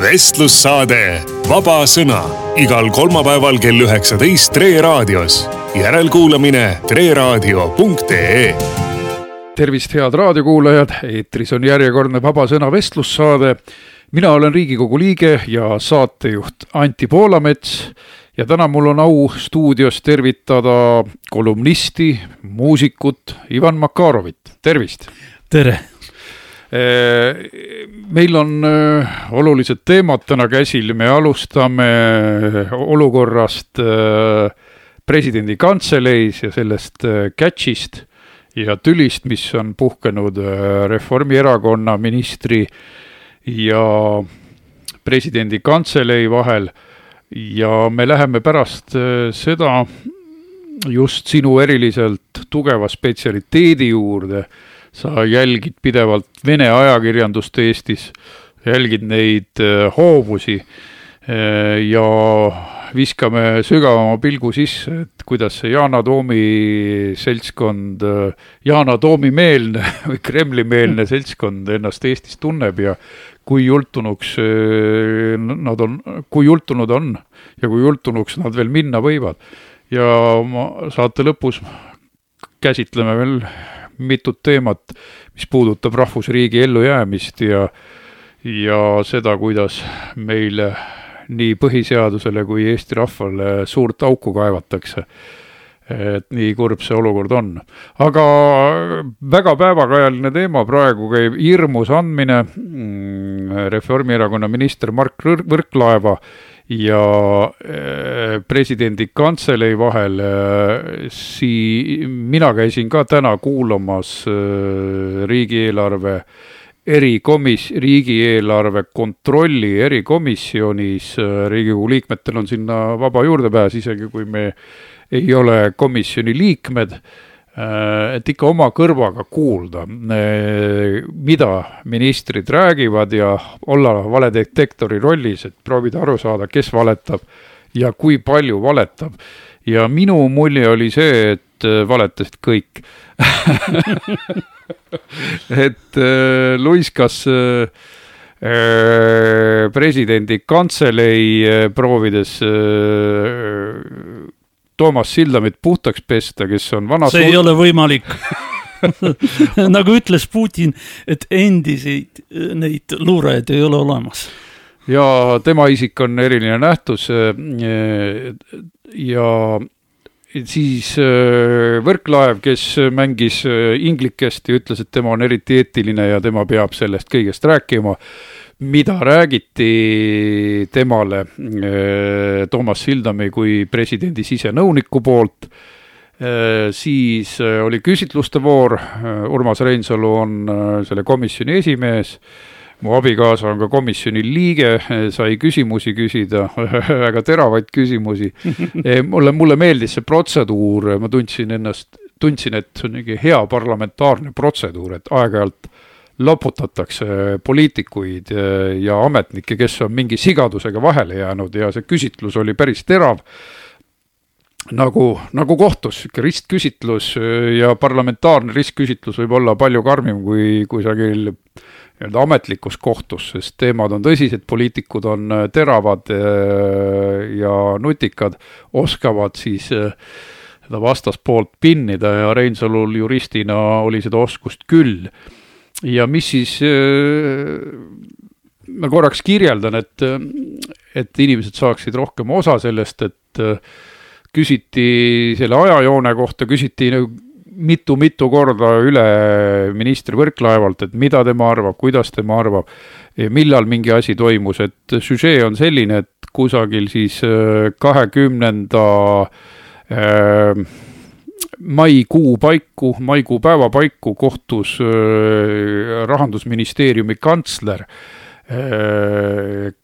vestlussaade Vaba Sõna igal kolmapäeval kell üheksateist Tre raadios. järelkuulamine treraadio.ee. tervist, head raadiokuulajad, eetris on järjekordne Vaba Sõna vestlussaade. mina olen Riigikogu liige ja saatejuht Anti Poolamets ja täna mul on au stuudios tervitada kolumnisti, muusikut Ivan Makarovit, tervist. tere meil on äh, olulised teemad täna käsil, me alustame olukorrast äh, presidendi kantseleis ja sellest äh, catch'ist ja tülist, mis on puhkenud Reformierakonna ministri ja presidendi kantselei vahel. ja me läheme pärast seda just sinu eriliselt tugeva spetsialiteedi juurde sa jälgid pidevalt Vene ajakirjandust Eestis, jälgid neid äh, hoovusi äh, ja viskame sügavama pilgu sisse, et kuidas see Yana Toomi seltskond, äh, Yana Toomi meelne või Kremli-meelne seltskond ennast Eestis tunneb ja kui jultunuks nad on, kui jultunud on ja kui jultunuks nad veel minna võivad. ja ma saate lõpus käsitleme veel mitut teemat, mis puudutab rahvusriigi ellujäämist ja, ja seda, kuidas meil nii põhiseadusele kui Eesti rahvale suurt auku kaevatakse et nii kurb see olukord on. aga väga päevakajaline teema praegu käib hirmus andmine mm, Reformierakonna minister Mark Võrklaeva ja äh, presidendi kantselei vahel äh, sii-, mina käisin ka täna kuulamas äh, riigieelarve erikomis-, riigieelarve kontrolli erikomisjonis, Riigikogu liikmetel on sinna vaba juurdepääs, isegi kui me ei ole komisjoni liikmed et ikka oma kõrvaga kuulda, äh, mida ministrid räägivad ja olla valedetektori rollis, et proovida aru saada, kes valetab ja kui palju valetab. ja minu mulje oli see, et äh, valetasid kõik et luiskas presidendi kantselei proovides Toomas Sildamit puhtaks pesta, kes on vana see ei ole võimalik nagu ütles Putin, et endiseid neid luurajaid ei ole olemas. ja tema isik on eriline nähtus ja siis äh, Võrklaev, kes mängis äh, inglikest ja ütles, et tema on eriti eetiline ja tema peab sellest kõigest rääkima mida räägiti temale äh, Toomas Sildami kui presidendi sisenõuniku poolt, äh, siis äh, oli küsitluste voor, Urmas Reinsalu on selle komisjoni esimees, mu abikaasa on ka komisjoni liige, sai küsimusi küsida, väga teravaid küsimusi. mulle, mulle meeldis see protseduur, ma tundsin ennast, tundsin, et see on niisugune hea parlamentaarne protseduur, et aeg-ajalt loputatakse poliitikuid ja ametnikke, kes on mingi sigadusega vahele jäänud ja see küsitlus oli päris terav. nagu, nagu kohtus, sihuke ristküsitlus ja parlamentaarne ristküsitlus võib olla palju karmim kui kusagil nii-öelda ametlikus kohtus, sest teemad on tõsised, poliitikud on teravad ja nutikad, oskavad siis seda vastaspoolt pinnida ja Reinsalul juristina oli seda oskust küll ja mis siis, ma korraks kirjeldan, et, et inimesed saaksid rohkem osa sellest, et küsiti selle ajajoone kohta, küsiti nagu mitu-mitu korda üle minister Võrklaevalt, et mida tema arvab, kuidas tema arvab, millal mingi asi toimus, et süžee on selline, et kusagil siis kahekümnenda äh, maikuu paiku, maikuu päeva paiku kohtus rahandusministeeriumi kantsler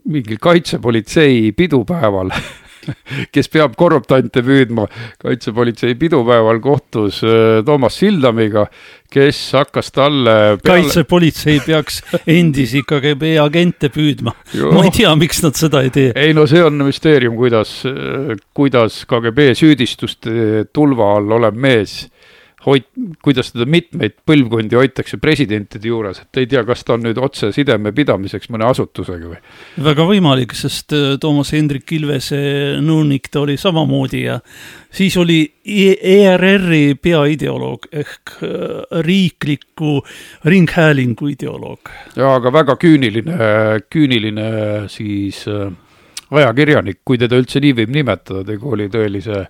mingil kaitsepolitsei pidupäeval kes peab korruptante püüdma, kaitsepolitsei pidupäeval kohtus äh, Toomas Sildamiga, kes hakkas talle peale... kaitsepolitsei peaks endisi KGB agente püüdma. ma ei tea, miks nad seda ei tee. ei no see on müsteerium, kuidas, kuidas KGB süüdistuste tulva all olev mees hoid-, kuidas teda mitmeid põlvkondi hoitakse presidentide juures, et ei tea, kas ta on nüüd otsesideme pidamiseks mõne asutusega või? väga võimalik, sest äh, Toomas Hendrik Ilvese nõunik ta oli samamoodi ja siis oli ERR-i peaideoloog ehk äh, riikliku ringhäälingu ideoloog. jaa, aga väga küüniline, küüniline siis äh, ajakirjanik, kui teda üldse nii võib nimetada, tegu oli tõelise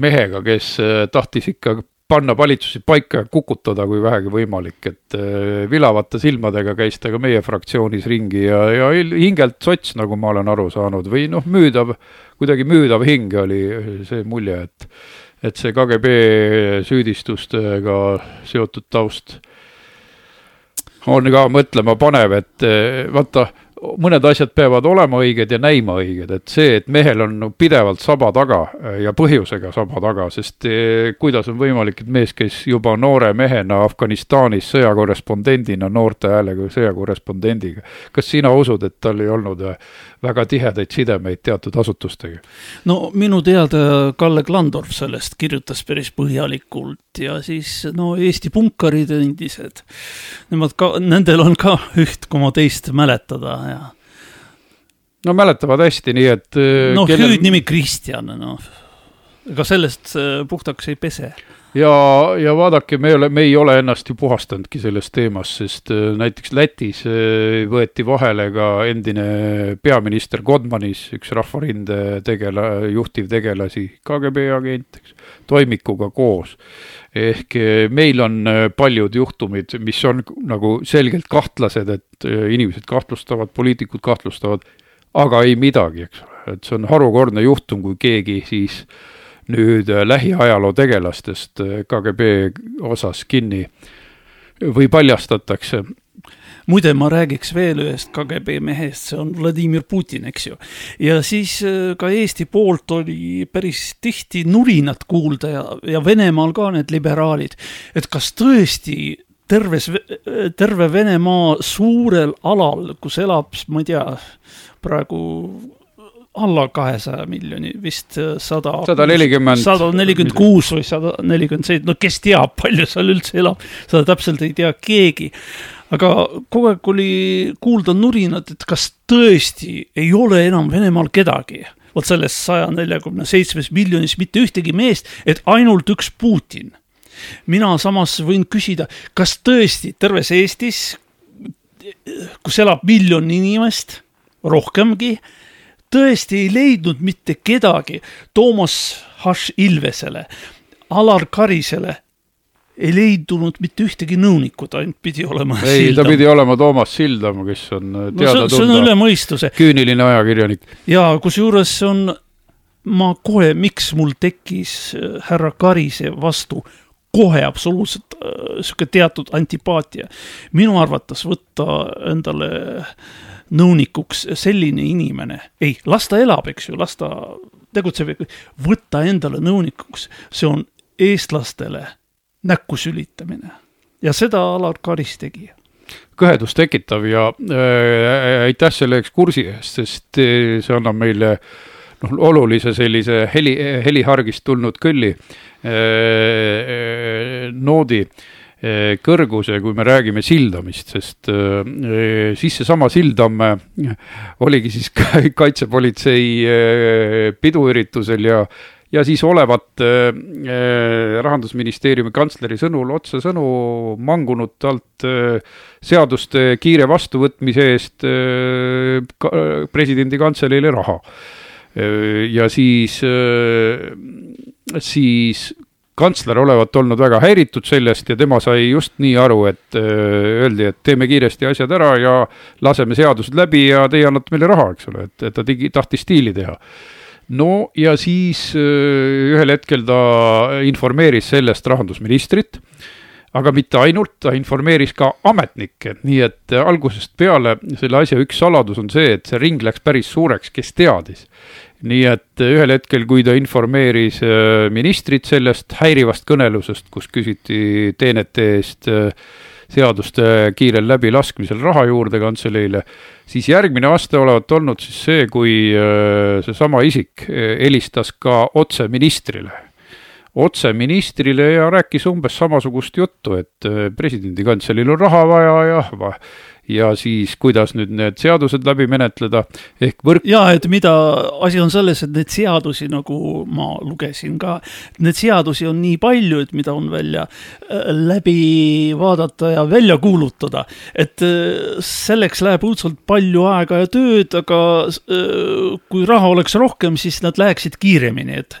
mehega, kes tahtis ikka panna valitsusi paika ja kukutada, kui vähegi võimalik, et äh, vilavate silmadega käis ta ka meie fraktsioonis ringi ja, ja hingelt sots, nagu ma olen aru saanud, või noh, müüdav, kuidagi müüdav hing oli see mulje, et et see KGB süüdistustega seotud taust on ka mõtlema panev, et äh, vaata mõned asjad peavad olema õiged ja näima õiged, et see, et mehel on pidevalt saba taga äh, ja põhjusega saba taga, sest äh, kuidas on võimalik, et mees, kes juba noore mehena Afganistanis sõjakorrespondendina, noorte häälega sõjakorrespondendiga, kas sina usud, et tal ei olnud äh, väga tihedaid sidemeid teatud asutustega? no minu teada Kalle Klandorf sellest kirjutas päris põhjalikult ja siis no Eesti punkarid endised, nemad ka, nendel on ka üht koma teist mäletada ja. no mäletavad hästi, nii et. noh kellel..., hüüdnimi Kristjan, noh, ega sellest äh, puhtaks ei pese ja, ja vaadake, me ei ole, me ei ole ennast ju puhastanudki sellest teemast, sest äh, näiteks Lätis äh, võeti vahele ka endine peaminister Godmanis, üks Rahvarinde tegela, juhtivtegelasi, KGB agent, eks, toimikuga koos. ehk meil on paljud juhtumid, mis on nagu selgelt kahtlased, et inimesed kahtlustavad, poliitikud kahtlustavad aga ei midagi, eks ole, et see on harukordne juhtum, kui keegi siis nüüd äh, lähiajaloo tegelastest äh, KGB osas kinni või paljastatakse muide, ma räägiks veel ühest KGB mehest, see on Vladimir Putin, eks ju. ja siis äh, ka Eesti poolt oli päris tihti nurinat kuulda ja, ja Venemaal ka need liberaalid, et kas tõesti terves, terve Venemaa suurel alal, kus elab, ma ei tea, praegu alla kahesaja miljoni, vist äh, sada. sada nelikümmend. sada nelikümmend kuus või sada nelikümmend seitse, no kes teab, palju seal üldse elab, seda täpselt ei tea keegi. aga kogu aeg oli kuulda nurinat, et kas tõesti ei ole enam Venemaal kedagi vot sellest saja neljakümne seitsmes miljonis mitte ühtegi meest, et ainult üks Putin. mina samas võin küsida, kas tõesti terves Eestis, kus elab miljon inimest rohkemgi, tõesti ei leidnud mitte kedagi Toomas H Ilvesele, Alar Karisele ei leidunud mitte ühtegi nõunikku, ta ainult pidi olema ei, ta pidi olema Toomas Sildam, kes on teada no, see on üle mõistuse. küüniline ajakirjanik. ja kusjuures on, ma kohe, miks mul tekkis äh, härra Karise vastu kohe absoluutselt äh, sihuke teatud antipaatia. minu arvates võtta endale äh, nõunikuks selline inimene, ei, las ta elab, eks ju, las ta tegutseb, võtta endale nõunikuks, see on eestlastele näkku sülitamine. Ja seda Alar Karis tegi. Kõhedust tekitav ja äh, aitäh selle ekskursi eest, sest äh, see annab meile noh, olulise sellise heli, helihargist tulnud kõlli äh, äh, noodi. äh, kõrguse, kui me räägime sildamist, sest eh, siis seesama Sildam oligi siis kaitsepolitsei piduüritusel ja ja siis olevat äh, rahandusministeeriumi kantsleri sõnul otsesõnu mangunud talt äh, seaduste kiire vastuvõtmise eest äh, ka, presidendi kantseleile raha. ja siis, siis kantsler olevat olnud väga häiritud sellest ja tema sai just nii aru, et äh, öeldi, et teeme kiiresti asjad ära ja laseme seadused läbi ja teie annate meile raha, eks ole, et, et ta tegi, tahtis stiili teha. no ja siis äh, ühel hetkel ta informeeris sellest rahandusministrit aga mitte ainult, ta informeeris ka ametnikke, nii et algusest peale selle asja üks saladus on see, et see ring läks päris suureks, kes teadis nii et ühel hetkel, kui ta informeeris äh, ministrit sellest häirivast kõnelusest, kus küsiti teenete eest äh, seaduste kiirel läbilaskmisel raha juurde kantseleile, siis järgmine aste olevat olnud siis see, kui seesama isik helistas ka otse ministrile. Otse ministrile ja rääkis umbes samasugust juttu, et presidendi kantseleil on raha vaja ja ja siis kuidas nüüd need seadused läbi menetleda, ehk võrk. ja et mida, asi on selles, et neid seadusi, nagu ma lugesin ka, neid seadusi on nii palju, et mida on välja äh, läbi vaadata ja välja kuulutada. et äh, selleks läheb õudselt palju aega ja tööd, aga äh, kui raha oleks rohkem, siis nad läheksid kiiremini, et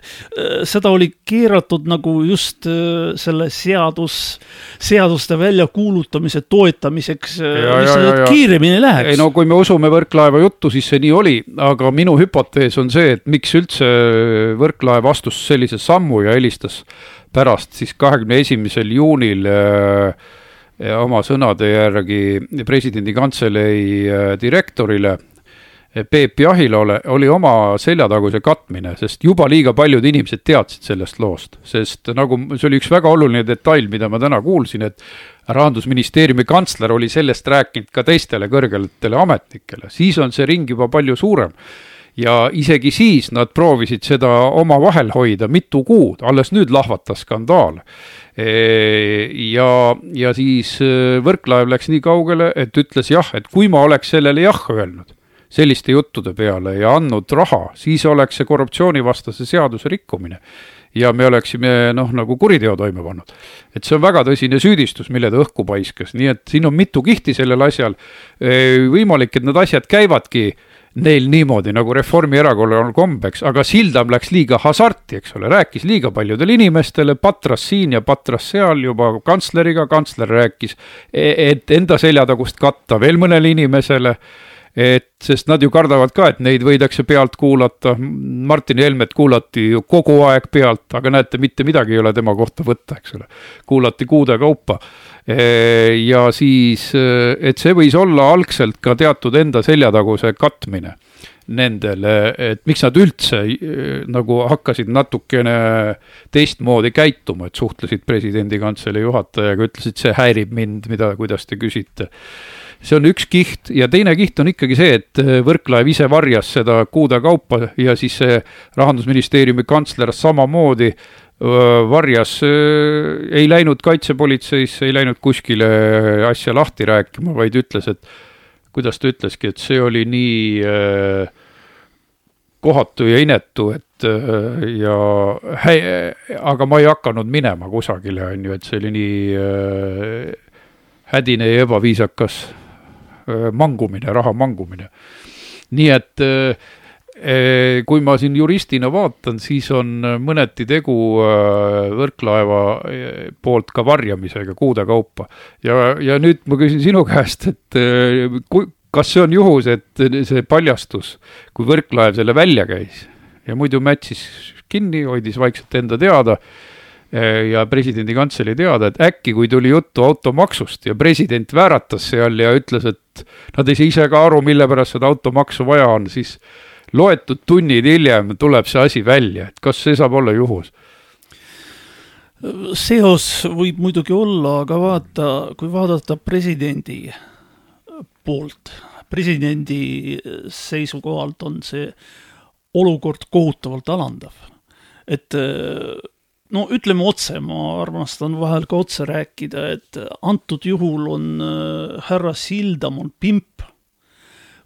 seda oli keeratud nagu just selle seadus, seaduste väljakuulutamise toetamiseks. ja, ja, et kiiremini läheks. ei no kui me usume Võrklaeva juttu, siis see nii oli, aga minu hüpotees on see, et miks üldse Võrklaev astus sellise sammu ja helistas pärast siis kahekümne esimesel juunil äh, oma sõnade järgi presidendi kantselei äh, direktorile Peep Jahilole oli oma seljataguse katmine, sest juba liiga paljud inimesed teadsid sellest loost, sest nagu see oli üks väga oluline detail, mida ma täna kuulsin, et rahandusministeeriumi kantsler oli sellest rääkinud ka teistele kõrgetele ametnikele, siis on see ring juba palju suurem. Ja isegi siis nad proovisid seda omavahel hoida mitu kuud, alles nüüd lahvatas skandaal. ja, ja siis äh, Võrklaev läks nii kaugele, et ütles jah, et kui ma oleks sellele jah öelnud, selliste juttude peale ja andnud raha, siis oleks see korruptsioonivastase seaduse rikkumine. ja me oleksime noh, nagu kuriteo toime pannud. et see on väga tõsine süüdistus, mille ta õhku paiskas, nii et siin on mitu kihti sellel asjal. võimalik, et need asjad käivadki neil niimoodi nagu Reformierakonnal on kombeks, aga Sildam läks liiga hasarti, eks ole, rääkis liiga paljudele inimestele, patras siin ja patras seal juba kantsleriga, kantsler rääkis, e-, et enda seljatagust katta veel mõnele inimesele et sest nad ju kardavad ka, et neid võidakse pealt kuulata, Martin Helmet kuulati ju kogu aeg pealt, aga näete, mitte midagi ei ole tema kohta võtta, eks ole. kuulati kuude kaupa. ja siis, et see võis olla algselt ka teatud enda seljataguse katmine nendele, et miks nad üldse nagu hakkasid natukene teistmoodi käituma, et suhtlesid presidendi kantselei juhatajaga, ütlesid, see häirib mind, mida, kuidas te küsite see on üks kiht ja teine kiht on ikkagi see, et äh, Võrklaev ise varjas seda kuude kaupa ja siis see rahandusministeeriumi kantsler samamoodi varjas, ei läinud kaitsepolitseisse, ei läinud kuskile asja lahti rääkima, vaid ütles, et kuidas ta ütleski, et see oli nii kohatu ja inetu, et ja hä-, aga ma ei hakanud minema kusagile, on ju, et see oli nii hädine ja ebaviisakas. Äh, mangumine, raha mangumine. nii et äh, äh, kui ma siin juristina vaatan, siis on mõneti tegu Võrklaeva poolt ka varjamisega kuude kaupa. ja, ja nüüd ma küsin sinu käest, et kui, kas see on juhus, et see paljastus, kui Võrklaev selle välja käis ja muidu mätsis kinni, hoidis vaikselt enda teada ja presidendi kantselei teada, et äkki, kui tuli juttu automaksust ja president vääratas seal ja ütles, et nad ei saa ise ka aru, mille pärast seda automaksu vaja on, siis loetud tunnid hiljem tuleb see asi välja, et kas see saab olla juhus? seos võib muidugi olla, aga vaata, kui vaadata presidendi poolt, presidendi seisukohalt on see olukord kohutavalt alandav. et no ütleme otse, ma armastan vahel ka otse rääkida, et antud juhul on äh, härra Sildam on pimp,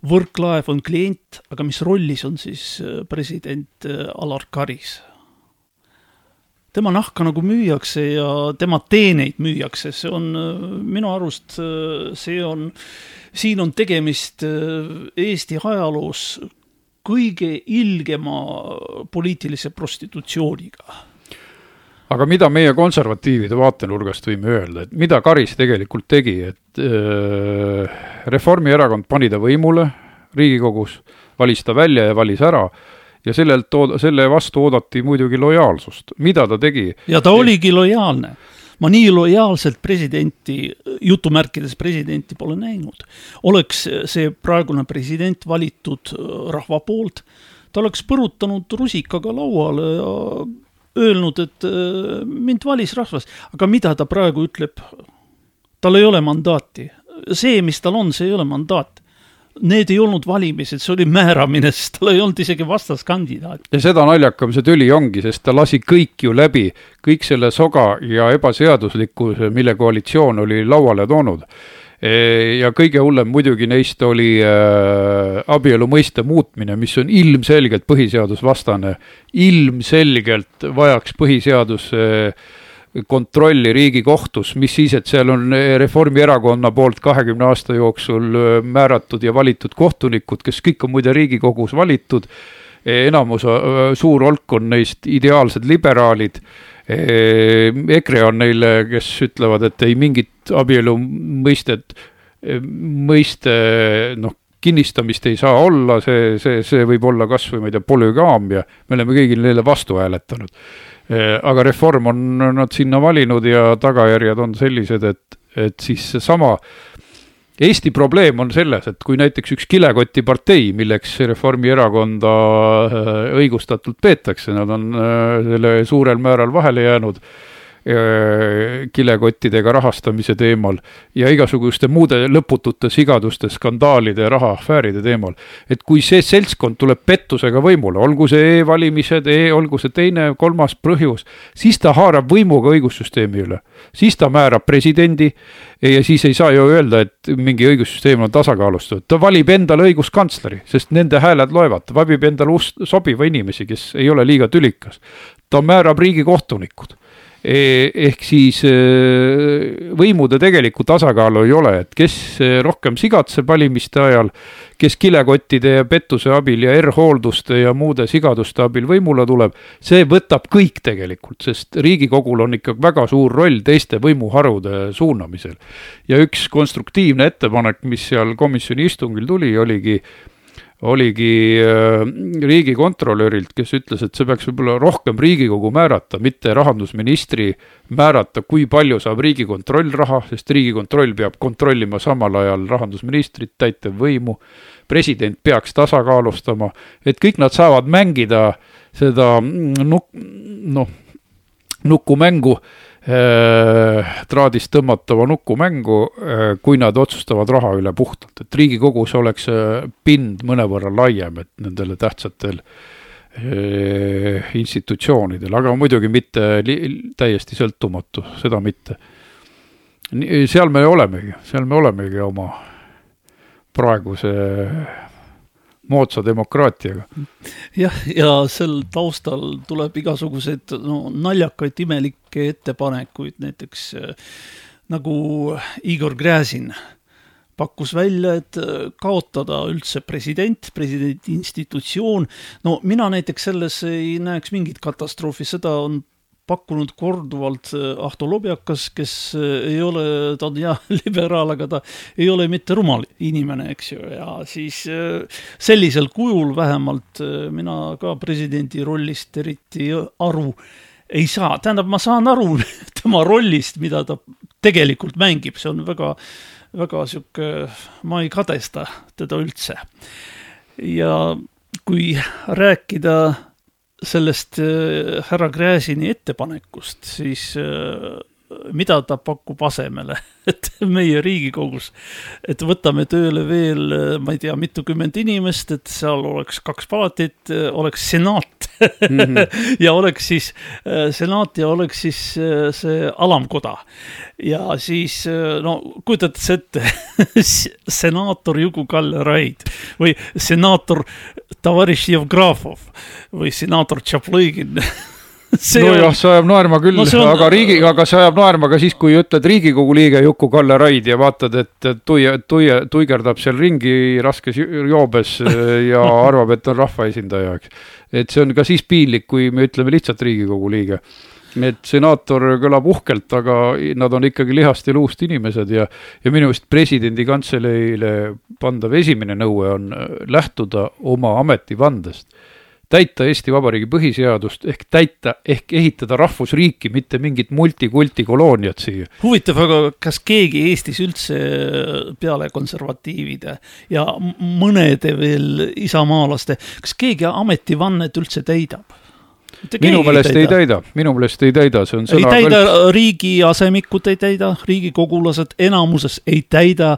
Võrklaev on klient, aga mis rollis on siis äh, president äh, Alar Karis? tema nahka nagu müüakse ja tema teeneid müüakse, see on minu arust, see on, siin on tegemist Eesti ajaloos kõige ilgema poliitilise prostitutsiooniga aga mida meie konservatiivide vaatenurgast võime öelda, et mida Karis tegelikult tegi, et äh, Reformierakond pani ta võimule Riigikogus, valis ta välja ja valis ära ja sellelt, selle vastu oodati muidugi lojaalsust, mida ta tegi? ja ta oligi lojaalne. ma nii lojaalselt presidenti, jutumärkides presidenti pole näinud. oleks see praegune president valitud rahva poolt, ta oleks põrutanud rusikaga lauale ja öelnud, et äh, mind valis rahvas, aga mida ta praegu ütleb? tal ei ole mandaati. see, mis tal on, see ei ole mandaat. need ei olnud valimised, see oli määramine, sest tal ei olnud isegi vastaskandidaati. ja seda naljakam see tüli ongi, sest ta lasi kõik ju läbi, kõik selle soga ja ebaseaduslikkuse, mille koalitsioon oli lauale toonud. Ja kõige hullem muidugi neist oli äh, abielu mõiste muutmine, mis on ilmselgelt põhiseadusvastane. ilmselgelt vajaks põhiseadus äh, kontrolli Riigikohtus, mis siis, et seal on eh, Reformierakonna poolt kahekümne aasta jooksul määratud ja valitud kohtunikud, kes kõik on muide Riigikogus valitud. enamus, suur hulk on neist ideaalsed liberaalid. EKRE on neile, kes ütlevad, et ei mingit abielu mõistet, mõiste noh, kinnistamist ei saa olla, see, see, see võib olla kasvõi ma ei tea, polügaamia, me oleme kõigile neile vastu hääletanud. aga reform on nad sinna valinud ja tagajärjed on sellised, et, et siis seesama Eesti probleem on selles, et kui näiteks üks kilekotipartei, milleks Reformierakonda äh, õigustatult peetakse, nad on äh, selle suurel määral vahele jäänud kilekottidega rahastamise teemal ja igasuguste muude lõputute sigaduste, skandaalide ja rahaafääride teemal. et kui see seltskond tuleb pettusega võimule, olgu see e-valimised e, olgu see teine, kolmas põhjus, siis ta haarab võimuga õigussüsteemi üle. siis ta määrab presidendi ja siis ei saa ju öelda, et mingi õigussüsteem on tasakaalustatud, ta valib endale õiguskantsleri, sest nende hääled loevad, ta valib endale sobiva inimesi, kes ei ole liiga tülikas. ta määrab riigikohtunikud ehk siis eh, võimude tegelikku tasakaalu ei ole, et kes eh, rohkem sigatseb valimiste ajal, kes kilekottide ja pettuse abil ja R-hoolduste ja muude sigaduste abil võimule tuleb, see võtab kõik tegelikult, sest Riigikogul on ikka väga suur roll teiste võimuharude suunamisel. ja üks konstruktiivne ettepanek, mis seal komisjoni istungil tuli, oligi oligi äh, riigikontrolörilt, kes ütles, et see peaks võib-olla rohkem Riigikogu määrata, mitte rahandusministri määrata, kui palju saab Riigikontroll raha, sest Riigikontroll peab kontrollima samal ajal rahandusministrit, täitevvõimu, president peaks tasakaalustama, et kõik nad saavad mängida seda mm, nuk-, noh, nukumängu, traadist tõmmatava nukumängu, kui nad otsustavad raha üle puhtalt, et Riigikogus oleks see pind mõnevõrra laiem, et nendele tähtsatel institutsioonidel, aga muidugi mitte täiesti sõltumatu, seda mitte. seal me olemegi, seal me olemegi oma praeguse moodsa demokraatiaga. jah, ja sel taustal tuleb igasuguseid no naljakaid imelikke ettepanekuid, näiteks äh, nagu Igor Gräzin pakkus välja, et äh, kaotada üldse president, presidendi institutsioon. no mina näiteks selles ei näeks mingit katastroofi, seda on pakkunud korduvalt äh, Ahto Lobjakas, kes äh, ei ole, ta on jah liberaal, aga ta ei ole mitte rumal inimene, eks ju, ja siis äh, sellisel kujul vähemalt äh, mina ka presidendi rollist eriti aru ei saa, tähendab, ma saan aru tema rollist, mida ta tegelikult mängib, see on väga, väga sihuke, ma ei kadesta teda üldse. ja kui rääkida sellest äh, härra Gräzini ettepanekust, siis äh, mida ta pakub asemele, et meie Riigikogus, et võtame tööle veel, ma ei tea, mitukümmend inimest, et seal oleks kaks palatit, oleks senat mm -hmm. ja oleks siis äh, senat ja oleks siis äh, see alamkoda. ja siis äh, no kujutate ette, senaator Juku-Kalle Raid või senaator Tavariš Jevgrafov või senaator Tšaplõgin nojah, see ajab naerma küll No on- aga riigi, aga see ajab naerma ka siis, kui ütled Riigikogu liige Juku-Kalle Raid ja vaatad, et tuie, tuie, tuigerdab seal ringi raskes joobes ja arvab, et on rahvaesindaja, eks. Et see on ka siis piinlik, kui me ütleme lihtsalt Riigikogu liige. et senaator kõlab uhkelt, aga nad on ikkagi lihast ja luust inimesed ja, ja minu meelest presidendi kantseleile pandav esimene nõue on äh, lähtuda oma ametivandest täita Eesti Vabariigi põhiseadust ehk täita ehk ehitada rahvusriiki, mitte mingit multikulti kolooniat siia. huvitav, aga kas keegi Eestis üldse peale konservatiivide ja mõnede veel isamaalaste, kas keegi ametivannet üldse täidab? minu meelest ei täida, minu meelest ei täida, see on ei sõna täida, riigi asemikud ei täida, riigikogulased enamuses ei täida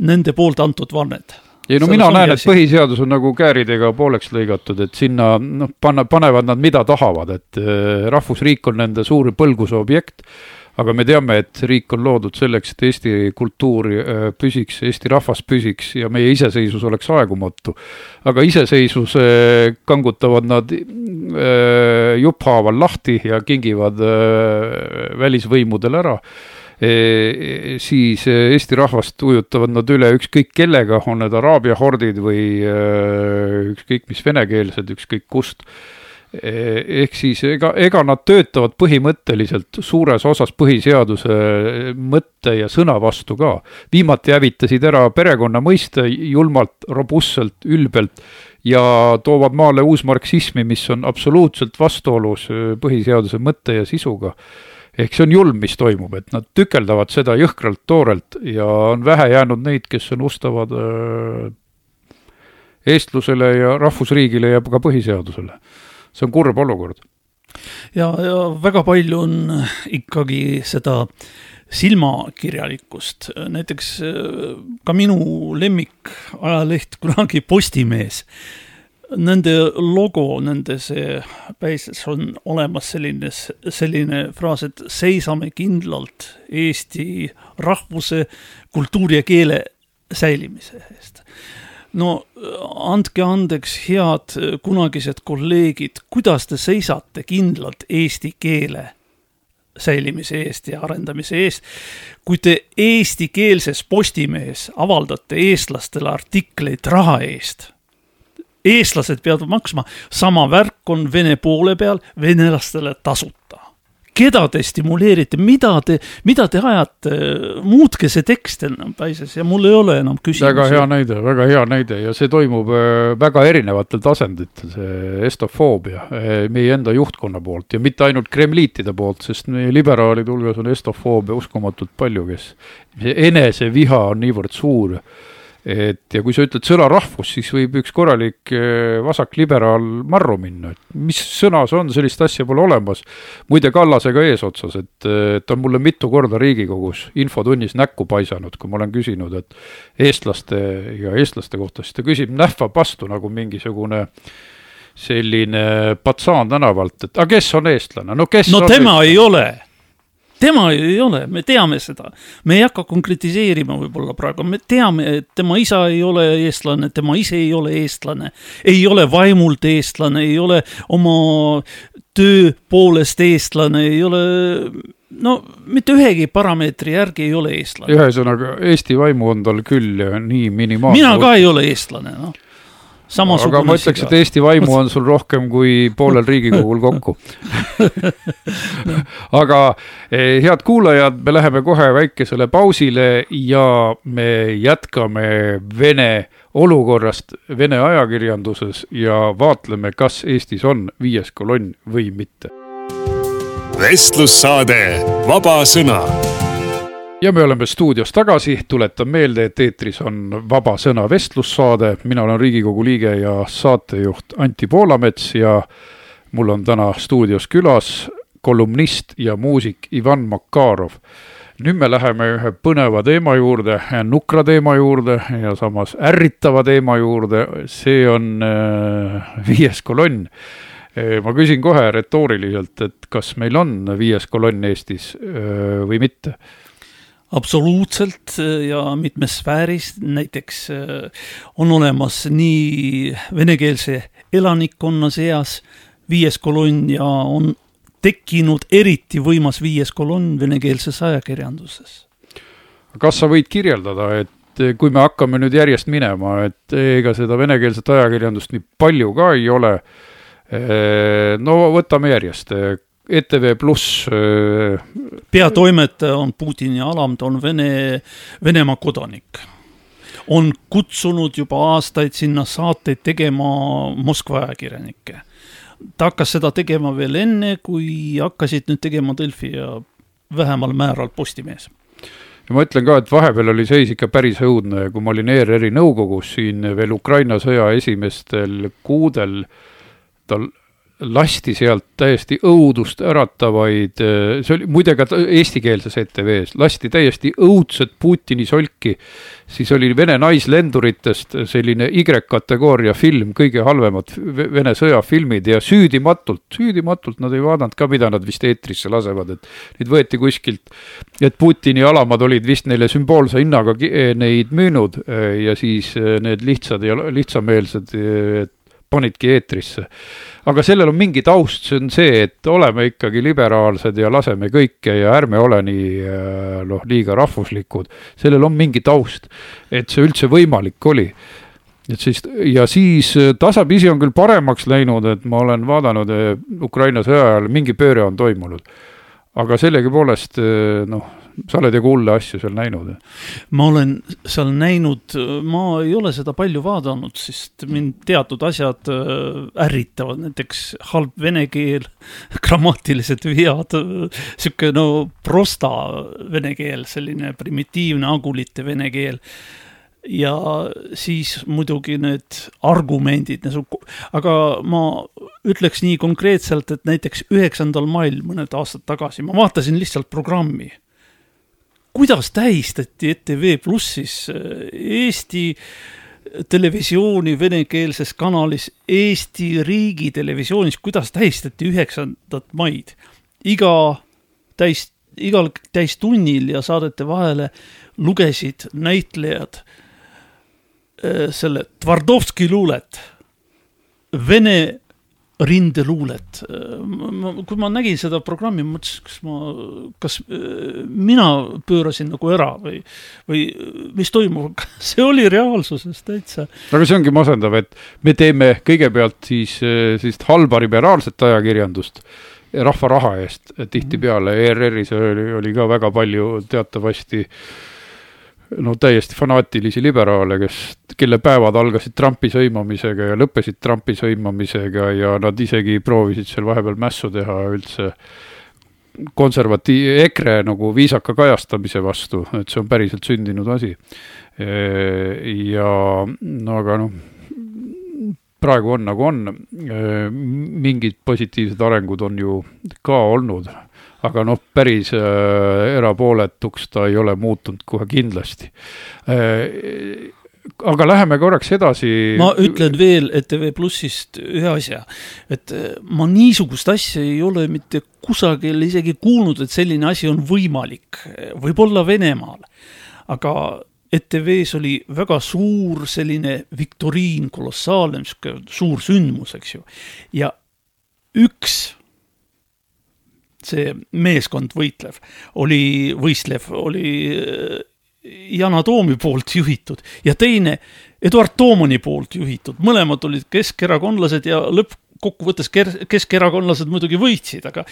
nende poolt antud vannet. Ei no mina näen, et põhiseadus on nagu kääridega pooleks lõigatud, et sinna noh, panna, panevad nad mida tahavad, et äh, rahvusriik on nende suur põlguse objekt aga me teame, et riik on loodud selleks, et Eesti kultuur äh, püsiks, Eesti rahvas püsiks ja meie iseseisvus oleks aegumatu. aga iseseisvuse kangutavad nad äh, jupphaaval lahti ja kingivad välisvõimudele ära siis Eesti rahvast ujutavad nad üle ükskõik kellega, on need araabia hordid või ükskõik mis venekeelsed, ükskõik kust Eh, ehk siis ega, ega nad töötavad põhimõtteliselt suures osas põhiseaduse mõtte ja sõna vastu ka. viimati hävitasid ära perekonna mõiste julmalt, robustselt, ülbelt ja toovad maale uusmarksismi, mis on absoluutselt vastuolus põhiseaduse mõtte ja sisuga ehk see on julm, mis toimub, et nad tükeldavad seda jõhkralt toorelt ja on vähe jäänud neid, kes on ustavad äh, eestlusele ja rahvusriigile ja ka põhiseadusele see on kurb olukord. ja, ja väga palju on ikkagi seda silmakirjalikkust, näiteks äh, ka minu lemmikajaleht kunagi Postimees nende logo, nende see päises on olemas selline, selline fraas, et seisame kindlalt Eesti rahvuse, kultuuri ja keele säilimise eest. No andke andeks, head kunagised kolleegid, kuidas te seisate kindlalt eesti keele säilimise eest ja arendamise eest, kui te eestikeelses Postimehes avaldate eestlastele artikleid raha eest eestlased peavad maksma, sama värk on Vene poole peal venelastele tasuta keda te stimuleerite, mida te, mida te ajate, muutke see tekst enam paises ja mul ei ole enam küsimusi. väga hea näide, väga hea näide ja see toimub äh, väga erinevatel tasanditel, see estofoobia äh, meie enda juhtkonna poolt ja mitte ainult kremliitide poolt, sest meie liberaalide hulgas on estofoobia uskumatult palju, kes, eneseviha on niivõrd suur et ja kui sa ütled sõna rahvus, siis võib üks korralik eh, vasakliberaal marru minna, et mis sõna see on, sellist asja pole olemas. muide, Kallasega eesotsas, et ta on mulle mitu korda Riigikogus infotunnis näkku paisanud, kui ma olen küsinud, et eestlaste ja eestlaste kohta, siis ta küsib, nähvab vastu nagu mingisugune selline patsaan tänavalt, et aga kes on eestlane, no kes no tema eestlane? ei ole tema ju ei ole, me teame seda. me ei hakka konkretiseerima võib-olla praegu, me teame, et tema isa ei ole eestlane, tema ise ei ole eestlane. ei ole vaimult eestlane, ei ole oma töö poolest eestlane, ei ole no mitte ühegi parameetri järgi ei ole eestlane. ühesõnaga, Eesti vaimu on tal küll nii minimaalne. mina ka ei ole eestlane, noh aga ma ütleks, et Eesti vaimu on sul rohkem kui poolel Riigikogul kokku. Aga eh, head kuulajad, me läheme kohe väikesele pausile ja me jätkame Vene olukorrast Vene ajakirjanduses ja vaatleme, kas Eestis on viies kolonn või mitte. vestlussaade Vaba Sõna ja me oleme stuudios tagasi, tuletan meelde, et eetris on Vaba Sõna vestlussaade, mina olen Riigikogu liige ja saatejuht Anti Poolamets ja mul on täna stuudios külas kolumnist ja muusik Ivan Makarov. nüüd me läheme ühe põneva teema juurde, nukra teema juurde ja samas ärritava teema juurde, see on äh, viies kolonn. Äh, ma küsin kohe retooriliselt, et kas meil on viies kolonn Eestis äh, või mitte absoluutselt äh, ja mitmes sfääris, näiteks äh, on olemas nii venekeelse elanikkonna seas viies kolonn ja on tekkinud eriti võimas viies kolonn venekeelses ajakirjanduses. kas sa võid kirjeldada, et äh, kui me hakkame nüüd järjest minema, et ega seda venekeelset ajakirjandust nii palju ka ei ole, no võtame järjest, ETV Pluss. Peatoimetaja on Putini alam, ta on Vene, Venemaa kodanik. on kutsunud juba aastaid sinna saateid tegema Moskva ajakirjanikke. ta hakkas seda tegema veel enne, kui hakkasid nüüd tegema Delfi ja vähemal määral Postimees ja ma ütlen ka, et vahepeal oli seis ikka päris õudne, kui ma olin ERR-i nõukogus siin veel Ukraina sõja esimestel kuudel, tal lasti sealt täiesti õudust äratavaid, see oli muide ka eestikeelses ETV-s, lasti täiesti õudset Putini solki. siis oli Vene naislenduritest selline Y-kategooria film, kõige halvemad Vene sõjafilmid ja süüdimatult, süüdimatult nad ei vaadanud ka, mida nad vist eetrisse lasevad, et neid võeti kuskilt, et Putini alamad olid vist neile sümboolse hinnaga ki- neid müünud eh, ja siis eh, need lihtsad ja lihtsameelsed eh, panidki eetrisse. aga sellel on mingi taust, see on see, et oleme ikkagi liberaalsed ja laseme kõike ja ärme ole nii eh, noh, liiga rahvuslikud. sellel on mingi taust, et see üldse võimalik oli et siis ja siis eh, tasapisi on küll paremaks läinud, et ma olen vaadanud eh, Ukraina sõja ajal mingi pööre on toimunud. aga sellegipoolest noh, sa oled ju hulle asju seal näinud. ma olen seal näinud, ma ei ole seda palju vaadanud, sest mind teatud asjad äh, ärritavad, näiteks halb vene keel, grammaatilised vead, sihuke no prosta vene keel, selline primitiivne agulite vene keel. Ja siis muidugi need argumendid, aga ma ütleks nii konkreetselt, et näiteks üheksandal mail mõned aastad tagasi ma vaatasin lihtsalt programmi kuidas tähistati ETV Plussis Eesti televisiooni venekeelses kanalis, Eesti riigitelevisioonis, kuidas tähistati üheksandat maid? iga täis, igal täistunnil ja saadete vahele lugesid näitlejad selle Tvardovski luulet, vene rindeluulet. kui ma nägin seda programmi, ma mõtlesin, kas ma, kas äh, mina pöörasin nagu ära või, või mis toimub, see oli reaalsuses täitsa. aga see ongi masendav, et me teeme kõigepealt siis sellist halba liberaalset ajakirjandust rahva raha eest tihtipeale, ERR-is oli, oli ka väga palju teatavasti no täiesti fanaatilisi liberaale, kes, kelle päevad algasid Trumpi sõimamisega ja lõppesid Trumpi sõimamisega ja nad isegi proovisid seal vahepeal mässu teha üldse konservatiiv, EKRE nagu viisaka kajastamise vastu, et see on päriselt sündinud asi. ja no aga noh, praegu on nagu on, mingid positiivsed arengud on ju ka olnud aga noh, päris äh, erapooletuks ta ei ole muutunud kohe kindlasti äh,. aga läheme korraks edasi. ma ütlen veel ETV Plussist ühe asja, et äh, ma niisugust asja ei ole mitte kusagil isegi kuulnud, et selline asi on võimalik, võib-olla Venemaal, aga ETV-s oli väga suur selline viktoriin, kolossaalne, niisugune suur sündmus, eks ju, ja üks see meeskond võitlev oli, võistlev, oli äh, Yana Toomi poolt juhitud ja teine Eduard Toomani poolt juhitud, mõlemad olid keskerakondlased ja lõppkokkuvõttes keskerakondlased muidugi võitsid, aga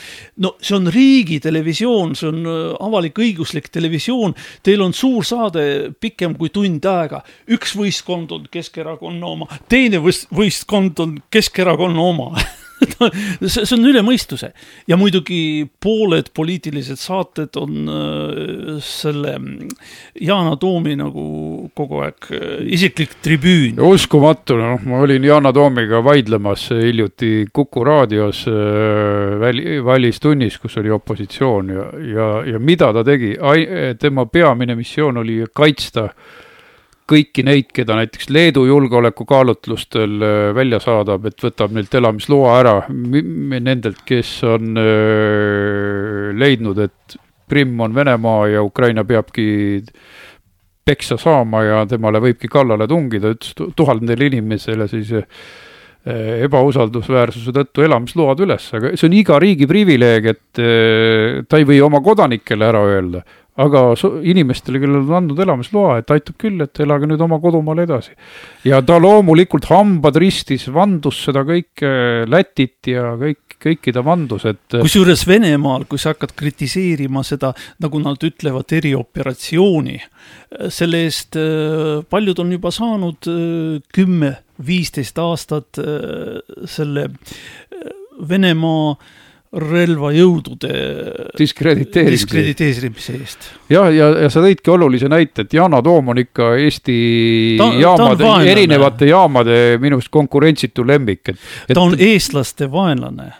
no see on riigitelevisioon, see on äh, avalik-õiguslik televisioon, teil on suur saade pikem kui tund aega, üks võistkond on Keskerakonna oma, teine võistkond on Keskerakonna oma see, see on üle mõistuse ja muidugi pooled poliitilised saated on äh, selle Yana Toomi nagu kogu aeg äh, isiklik tribüün. uskumatu, noh, ma olin Yana Toomiga vaidlemas hiljuti Kuku raadios äh, väli, välistunnis, kus oli opositsioon ja, ja, ja mida ta tegi, tema peamine missioon oli kaitsta äh, kõiki neid, keda näiteks Leedu julgeolekukaalutlustel äh, välja saadab, et võtab neilt elamisloa ära, nendelt, kes on äh, leidnud, et Krimm on Venemaa ja Ukraina peabki peksa saama ja temale võibki kallale tungida, ütles tuhandele inimesele siis äh, ebausaldusväärsuse tõttu elamisload üles, aga see on iga riigi privileeg, et ta ei või oma kodanikele ära öelda, aga inimestele, kellele on andnud elamisloa, et aitab küll, et elage nüüd oma kodumaal edasi. ja ta loomulikult hambad ristis, vandus seda kõike, Lätit ja kõik, kõiki ta vandus, et. kusjuures Venemaal, kui sa hakkad kritiseerima seda, nagu nad ütlevad, erioperatsiooni, selle eest äh, paljud on juba saanud äh, kümme, viisteist aastat äh, selle Venemaa relvajõudude diskrediteerimise. diskrediteerimise eest. ja, ja, ja sa tõidki olulise näite, et Yana Toom on ikka Eesti Ta- jaamade, erinevate jaamade minu arust konkurentsitu lemmik, et ta on eestlaste vaenlane.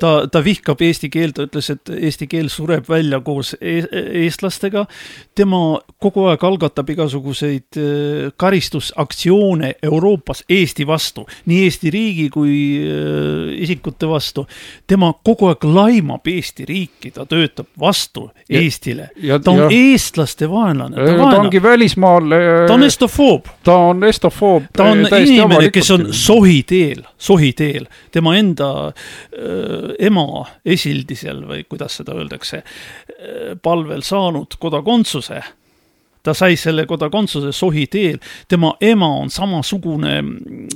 ta, ta vihkab eesti keelt, ta ütles, et eesti keel sureb välja koos e eestlastega. tema kogu aeg algatab igasuguseid äh, karistusaktsioone Euroopas Eesti vastu, nii Eesti riigi kui äh, isikute vastu. tema kogu aeg laimab Eesti riiki, ta töötab vastu Ja- Eestile. ta on ja- eestlaste vaenlane, ta ta vaenab ongi, välismaal, ta on estofoob ta on estofoob. ta on inimene, kes on sohi teel, sohi teel, tema enda öö, ema esildisel või kuidas seda öeldakse, palvel saanud kodakondsuse. ta sai selle kodakondsuse sohi teel, tema ema on samasugune mm,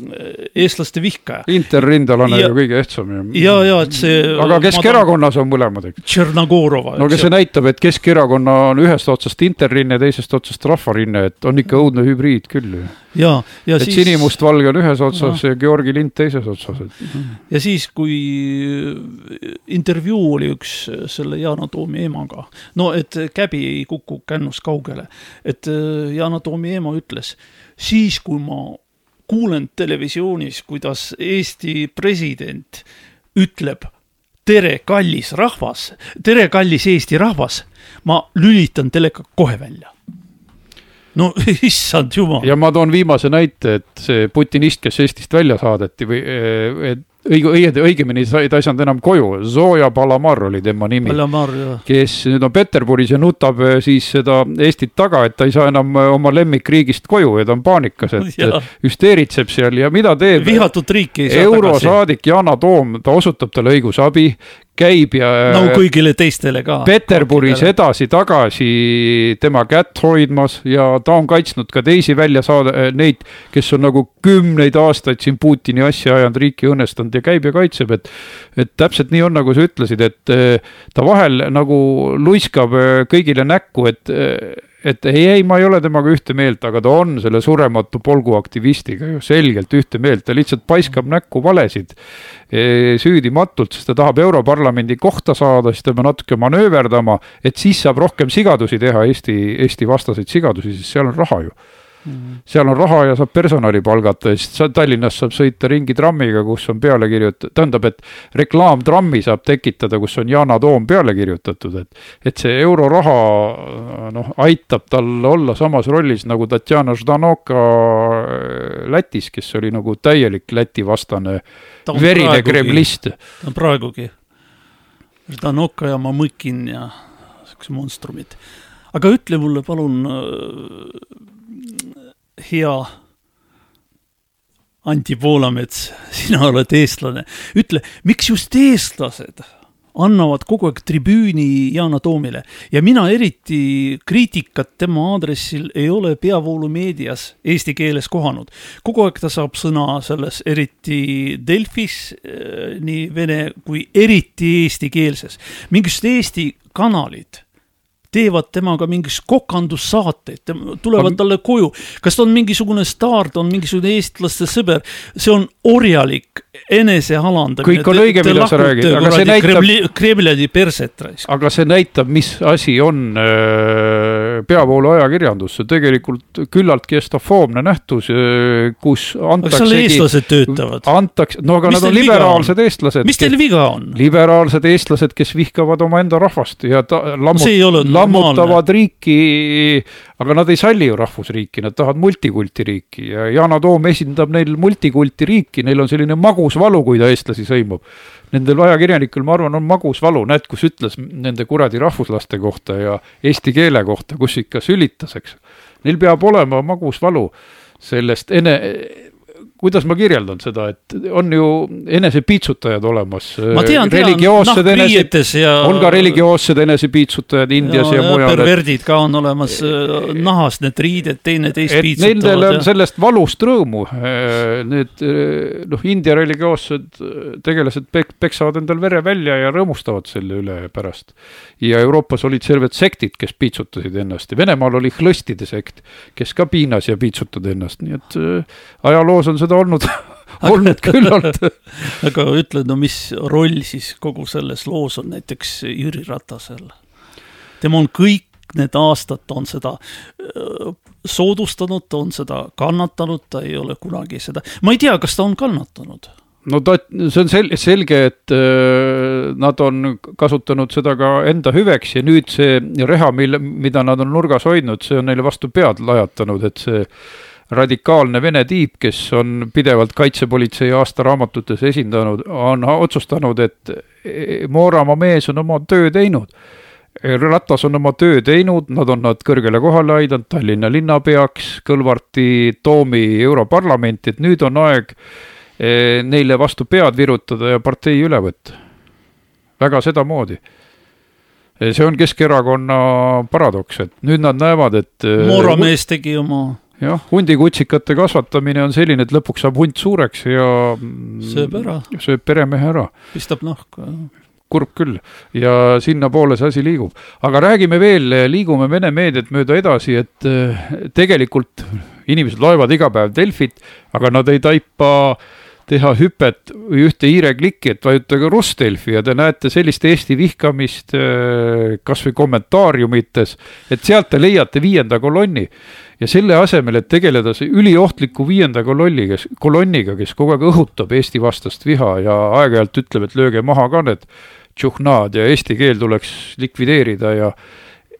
eestlaste vihkaja. interrindalane Ja- ju kõige ehtsam ju. ja, ja et see. aga Keskerakonnas on mõlemad, eks. Tšernogorova. no aga see näitab, et Keskerakonna on ühest otsast interrinne, teisest otsast rahvarinne, et on ikka õudne hübriid küll ju. ja, ja et siis. sinimustvalge on ühes otsas ja Georgi lint teises otsas, et ja siis, kui intervjuu oli üks selle Yana Toomi emaga, no et käbi ei kuku kännust kaugele, et äh, Yana Toomi ema ütles, siis kui ma kuulen televisioonis, kuidas Eesti president ütleb tere, kallis rahvas, tere, kallis Eesti rahvas, ma lülitan teleka kohe välja. No issand jumal. ja ma toon viimase näite, et see putinist, kes Eestist välja saadeti või et õige, õieti, õigemini sai, ta ei saanud enam koju, Zoja Palamar oli tema nimi. Kes nüüd on Peterburis ja nutab eh, siis seda Eestit taga, et ta ei saa enam eh, oma lemmikriigist koju ja ta on paanikas, et Ja. hüsteeritseb seal ja mida teeb vihatud riiki ei saa tagasi. eurosaadik Yana Toom, ta osutab talle õigusabi, käib ja nagu kõigile teistele ka. Peterburis edasi-tagasi tema kätt hoidmas ja ta on kaitsnud ka teisi välja saada, neid, kes on nagu kümneid aastaid siin Putini asja ajanud, riiki õnnestanud ja käib ja kaitseb, et et täpselt nii on, nagu sa ütlesid, et eh, ta vahel nagu luiskab eh, kõigile näkku, et et ei, ei, ma ei ole temaga ühte meelt, aga ta on selle surematu polgu aktivistiga ju selgelt ühte meelt, ta lihtsalt paiskab näkku valesid eh, süüdimatult, sest ta tahab Europarlamendi kohta saada, siis ta peab natuke manööverdama, et siis saab rohkem sigadusi teha, Eesti, Eesti vastaseid sigadusi, sest seal on raha ju. Seal on raha ja saab personali palgata ja siis sa- Tallinnas saab sõita ringi trammiga, kus on peale kirjutatud, tähendab, et reklaamtrammi saab tekitada, kus on Yana Toom peale kirjutatud, et et see euroraha noh, aitab tal olla samas rollis nagu Tatjana Ždanoka äh, Lätis, kes oli nagu täielik Läti vastane verine kremlist. ta on praegugi. Ždanoka ja Mamõkin ja siuksed monstrumid. aga ütle mulle palun, hea Anti Poolamets, sina oled eestlane, ütle, miks just eestlased annavad kogu aeg tribüüni Yana Toomile ja mina eriti kriitikat tema aadressil ei ole peavoolumeedias eesti keeles kohanud. kogu aeg ta saab sõna selles, eriti Delfis, nii vene kui eriti eestikeelses. mingisugused Eesti kanalid teevad temaga mingisugust kokandussaateid, tulevad talle koju. kas ta on mingisugune staar, ta on mingisugune eestlaste sõber, see on orjalik enesealandamine. Kõik on õige, mida sa räägid, aga see näitab- Kremli, Kremli perset raisk. aga see näitab, mis asi on äh, peavoolu ajakirjandus, see tegelikult küllaltki estofoobne nähtus, kus aga seal antaksegi, eestlased töötavad. antakse, no aga Mis nad on liberaalsed eestlased. mis teil viga on? liberaalsed eestlased, kes vihkavad omaenda rahvast ja ta, lammut, ole lammutavad riiki, aga nad ei salli ju rahvusriiki, nad tahavad multikulti riiki ja Yana Toom esindab neil multikulti riiki, neil on selline magus valu, kui ta eestlasi sõimab. Nendel ajakirjanikel, ma arvan, on magus valu, näed, kus ütles nende kuradi rahvuslaste kohta ja eesti keele kohta, kus ikka sülitas, eks. Neil peab olema magus valu sellest ene, kuidas ma kirjeldan seda, et on ju enesepiitsutajad olemas. religioossed enese, nahkriietes ja on ka religioossed enesepiitsutajad Indias ja, ja mujal. perverdid ka on olemas äh, nahas need riided teineteist et nendel piitsutavad on ja sellest valust rõõmu. Need noh, India religioossed tegelased pek-, peksavad endal vere välja ja rõõmustavad selle üle pärast. ja Euroopas olid terved sektid, kes piitsutasid ennast ja Venemaal oli hõlstide sekt, kes ka piinas ja piitsutas ennast, nii et äh, ajaloos on seda olnud olnud küllalt. aga ütle, no mis roll siis kogu selles loos on näiteks Jüri Ratasel? tema on kõik need aastad, ta on seda öö, soodustanud, ta on seda kannatanud, ta ei ole kunagi seda, ma ei tea, kas ta on kannatanud. no ta, see on sel-, selge, et äh, nad on kasutanud seda ka enda hüveks ja nüüd see reha, mille, mida nad on nurgas hoidnud, see on neile vastu pead lajatanud, et see radikaalne vene tiip, kes on pidevalt kaitsepolitsei aastaraamatutes esindanud, on otsustanud, et eh, Mooramaa mees on oma töö teinud. Ratas on oma töö teinud, nad on nad kõrgele kohale aidanud, Tallinna linnapeaks, Kõlvarti Toomi Europarlamenti, et nüüd on aeg eh, neile vastu pead virutada ja partei üle võtta. väga sedamoodi. see on Keskerakonna paradoks, et nüüd nad näevad, et eh, Moora mees tegi oma, jah, hundikutsikate kasvatamine on selline, et lõpuks saab hunt suureks ja sööb ära, sööb peremehe ära, pistab nahka. kurb küll. ja sinnapoole see asi liigub. aga räägime veel, liigume Vene meediat mööda edasi, et eh, tegelikult inimesed loevad iga päev Delfit, aga nad ei taipa teha hüpet või ühte hiireklikki, et vajutage Rusdelfi ja te näete sellist Eesti vihkamist kasvõi kommentaariumites, et sealt te leiate viienda kolonni. Ja selle asemel, et tegeleda see üliohtliku viienda kolonni, kes, kolonniga, kes kogu aeg õhutab Eesti vastast viha ja aeg-ajalt ütleb, et lööge maha ka need tšuhnaad ja eesti keel tuleks likvideerida ja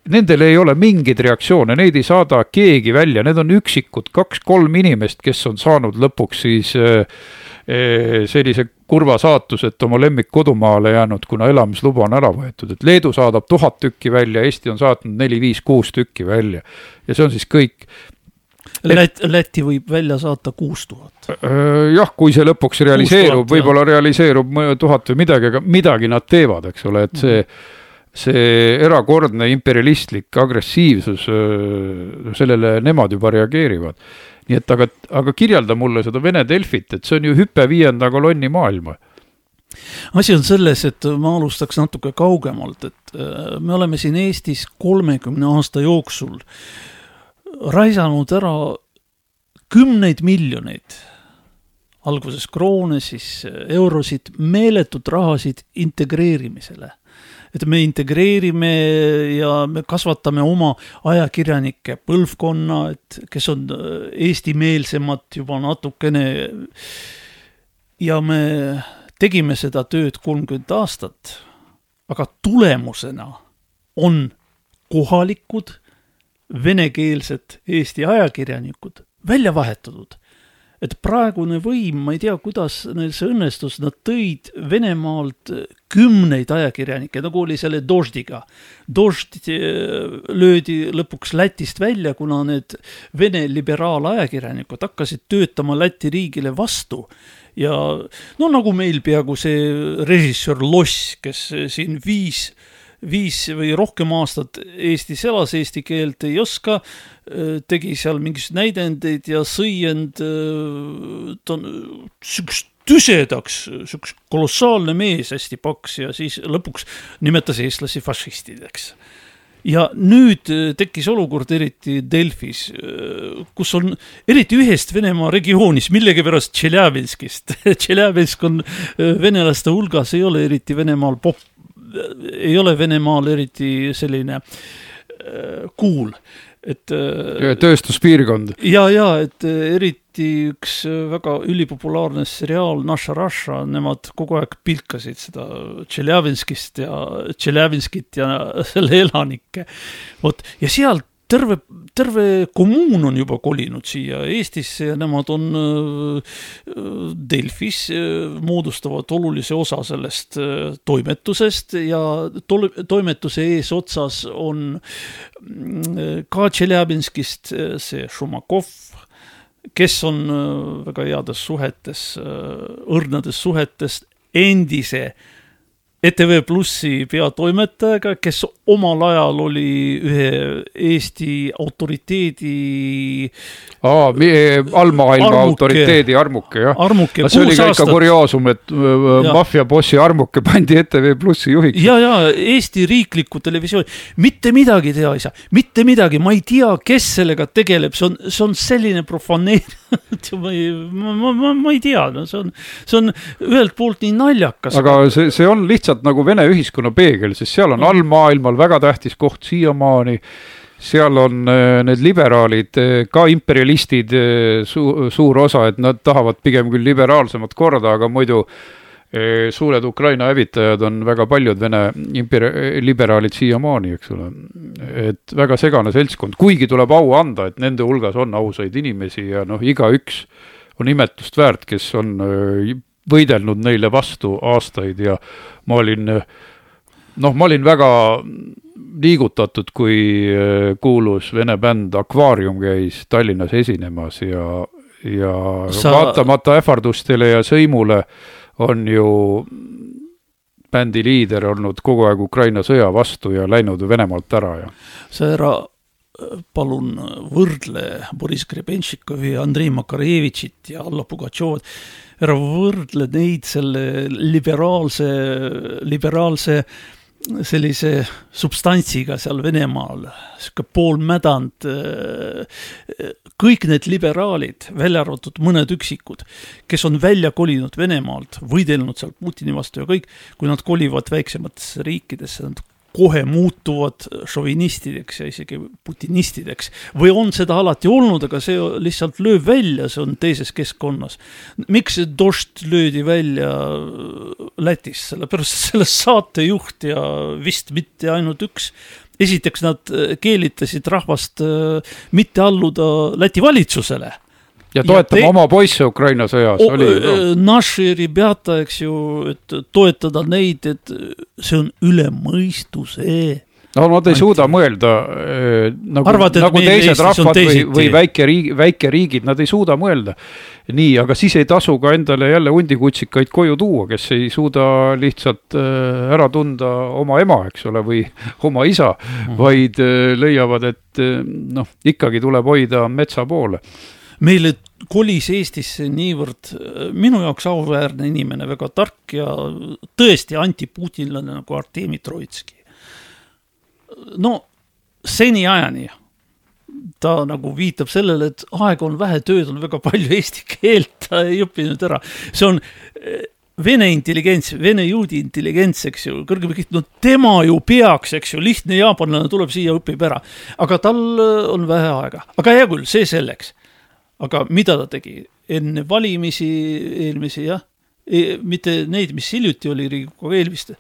Nendel ei ole mingeid reaktsioone, neid ei saada keegi välja, need on üksikud kaks-kolm inimest, kes on saanud lõpuks siis äh, äh, sellise kurva saatuse, et oma lemmik kodumaale jäänud, kuna elamisluba on ära võetud, et Leedu saadab tuhat tükki välja, Eesti on saatnud neli-viis-kuus tükki välja. ja see on siis kõik. Läti, Läti võib välja saata kuus tuhat. jah, kui see lõpuks realiseerub, 6000, jah. võib-olla realiseerub tuhat või midagi, aga midagi nad teevad, eks ole, et see see erakordne imperialistlik agressiivsus, sellele nemad juba reageerivad. Nii et aga, aga kirjelda mulle seda Vene Delfit, et see on ju hüpe viienda kolonni maailma. asi on selles, et ma alustaks natuke kaugemalt, et äh, me oleme siin Eestis kolmekümne aasta jooksul raisanud ära kümneid miljoneid, alguses kroone, siis eurosid, meeletut rahasid integreerimisele et me integreerime ja me kasvatame oma ajakirjanike põlvkonna, et kes on äh, eestimeelsemad juba natukene. ja me tegime seda tööd kolmkümmend aastat, aga tulemusena on kohalikud venekeelsed Eesti ajakirjanikud välja vahetatud et praegune võim, ma ei tea, kuidas neil see õnnestus, nad tõid Venemaalt kümneid ajakirjanikke, nagu oli selle Doždiga. Dožd eh, löödi lõpuks Lätist välja, kuna need Vene liberaalajakirjanikud hakkasid töötama Läti riigile vastu ja no nagu meil peaaegu see režissöör Loss, kes siin viis viis või rohkem aastat Eestis elas, eesti keelt ei oska, tegi seal mingisuguseid näidendeid ja sõi end, ta on siukest tüsedaks, siukest kolossaalne mees, hästi paks ja siis lõpuks nimetas eestlasi fašistideks ja nüüd tekkis olukord eriti Delfis, kus on eriti ühest Venemaa regioonist, millegipärast Tšeljabinskist. Tšeljabinsk on venelaste hulgas, ei ole eriti Venemaal pop, ei ole Venemaal eriti selline cool, et tööstuspiirkond. ja, ja et eriti üks väga ülipopulaarne seriaal Naša Raša, nemad kogu aeg pilkasid seda Tšeljabinskist ja Tšeljabinskit ja selle elanikke. vot ja sealt terve, terve kommuun on juba kolinud siia Eestisse ja nemad on äh, Delfis, moodustavad olulise osa sellest äh, toimetusest ja tol-, toimetuse eesotsas on mm, ka Tšeljabinskist äh, see Šumakov, kes on äh, väga heades suhetes, õrnades suhetes endise ETV Plussi peatoimetajaga, kes omal ajal oli ühe Eesti autoriteedi aa, allmaailma Armuke. autoriteedi armuke, jah. armuke see oli kuus ka ikka aastat. kurioosum, et äh, maffiabossi armuke pandi ETV Plussi juhiks. ja, ja Eesti riiklikku televisiooni, mitte midagi teha ei saa, mitte midagi, ma ei tea, kes sellega tegeleb, see on, see on selline profaneer-, ma ei, ma, ma, ma, ei tea, no see on, see on ühelt poolt nii naljakas. aga see, see on lihtsalt nagu Vene ühiskonna peegel, sest seal on allmaailmal väga tähtis koht siiamaani. seal on äh, need liberaalid, ka imperialistid äh, su,, suur osa, et nad tahavad pigem küll liberaalsemat korda, aga muidu äh, suured Ukraina hävitajad on väga paljud Vene imper-, liberaalid siiamaani, eks ole. et väga segane seltskond, kuigi tuleb au anda, et nende hulgas on ausaid inimesi ja noh, igaüks on imetlust väärt, kes on öö, võidelnud neile vastu aastaid ja ma olin, noh, ma olin väga liigutatud, kui öö, kuulus vene bänd Akvaarium käis Tallinnas esinemas ja, ja Sa- vaatamata ähvardustele ja sõimule on ju bändi liider olnud kogu aeg Ukraina sõja vastu ja läinud Venemaalt ära ja sa ära äh, palun võrdle Boriss Grebenšikovi Andrei Makarevitšit ja Alla Pugatšovat, ära võrdle neid selle liberaalse, liberaalse sellise substantsiga seal Venemaal, sihuke poolmädanud, kõik need liberaalid, välja arvatud mõned üksikud, kes on välja kolinud Venemaalt, võidelnud seal Putini vastu ja kõik, kui nad kolivad väiksematesse riikidesse, nad kohe muutuvad šovinistideks ja isegi putinistideks või on seda alati olnud, aga see lihtsalt lööb välja, see on teises keskkonnas. miks see Dožd löödi välja Lätis, sellepärast selle saatejuht ja vist mitte ainult üks, esiteks nad äh, keelitasid rahvast äh, mitte alluda Läti valitsusele. ja toetama ja te... oma poisse Ukraina sõjas, oli ju. Äh, Naši ribjata, eks ju, et toetada neid, et see on üle mõistuse no nad ei suuda mõelda äh, nagu, Arvad, nagu teised rahvad või, või väikeriig, väikeriigid, nad ei suuda mõelda. nii, aga siis ei tasu ka endale jälle hundikutsikaid koju tuua, kes ei suuda lihtsalt äh, ära tunda oma ema, eks ole, või oma isa mm. -hmm. vaid äh, leiavad, et äh, noh, ikkagi tuleb hoida metsa poole. meile kolis Eestisse niivõrd minu jaoks auväärne inimene, väga tark ja tõesti antiputinlane nagu Artemi Troitski. No seniajani ta nagu viitab sellele, et aega on vähe, tööd on väga palju, eesti keelt ta ei õppinud ära. see on eh, vene intelligents, vene juudi intelligents, eks ju, kõrgem, no tema ju peaks, eks ju, lihtne jaapanlane tuleb siia, õpib ära. aga tal eh, on vähe aega, aga hea küll, see selleks. aga mida ta tegi enne valimisi, eelmisi jah e,, mitte neid, mis hiljuti oli Riigikogu, eelmist.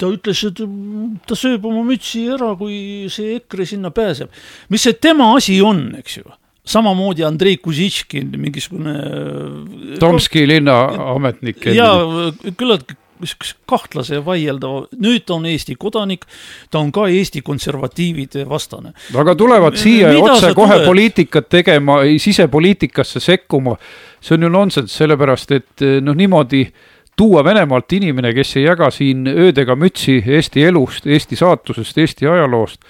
Ta ütles, et mm, ta sööb oma mütsi ära, kui see EKRE sinna pääseb. mis see tema asi on, eks ju samamoodi Andrei Kuzitškin, mingisugune. Tomski linnaametnik. ja küllaltki niisuguse kahtlase ja vaieldava, nüüd ta on Eesti kodanik, ta on ka Eesti konservatiivide vastane. aga tulevad siia sa otsekohe poliitikat tegema, sisepoliitikasse sekkuma. see on ju nonsenss, sellepärast et noh, niimoodi tuua Venemaalt inimene, kes ei jaga siin öödega mütsi Eesti elust, Eesti saatusest, Eesti ajaloost.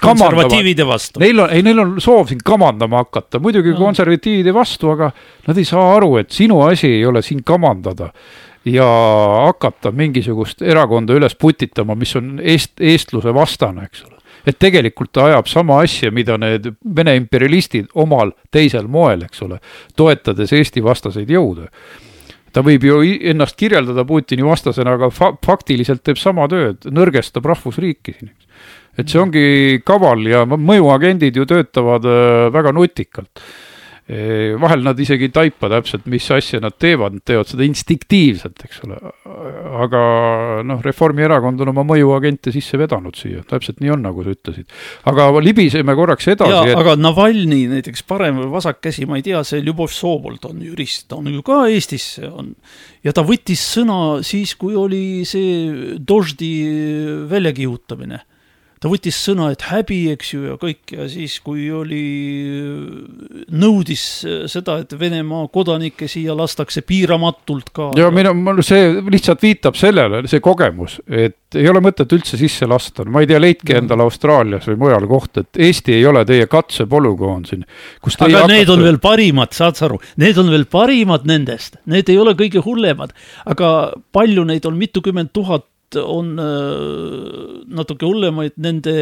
konservatiivide vastu. Neil on, ei, neil on soov siin kamandama hakata, muidugi No. konservatiivide vastu, aga nad ei saa aru, et sinu asi ei ole siin kamandada ja hakata mingisugust erakonda üles putitama, mis on eest, eestluse vastane, eks ole. et tegelikult ta ajab sama asja, mida need Vene imperialistid omal teisel moel, eks ole, toetades Eesti vastaseid jõude ta võib ju ennast kirjeldada Putini vastasena, aga fa faktiliselt teeb sama tööd, nõrgestab rahvusriiki siin. et see ongi kaval ja mõjuagendid ju töötavad äh, väga nutikalt. Vahel nad isegi ei taipa täpselt, mis asja nad teevad, nad teevad seda instinktiivselt, eks ole. aga noh, Reformierakond on oma mõjuagente sisse vedanud siia, täpselt nii on, nagu sa ütlesid. aga libiseme korraks edasi, et aga Navalnõi näiteks parem või vasak käsi, ma ei tea, see Ljubov Sobol, ta on jurist, ta on ju ka Eestis on. ja ta võttis sõna siis, kui oli see Doždi väljakihutamine. Ta võttis sõna, et häbi, eks ju, ja kõik. Ja siis, kui oli, nõudis seda, et Venemaa kodanikke siia lastakse piiramatult ka. ja minu, mul see lihtsalt viitab sellele, see kogemus, et ei ole mõtet üldse sisse lasta, ma ei tea, leidke endale Austraalias või mujal koht, et Eesti ei ole teie katsepolügoon siin, aga need on veel parimad, saad sa aru, need on veel parimad nendest, need ei ole kõige hullemad, aga palju neid on, mitukümmend tuhat on äh, natuke hullemaid, nende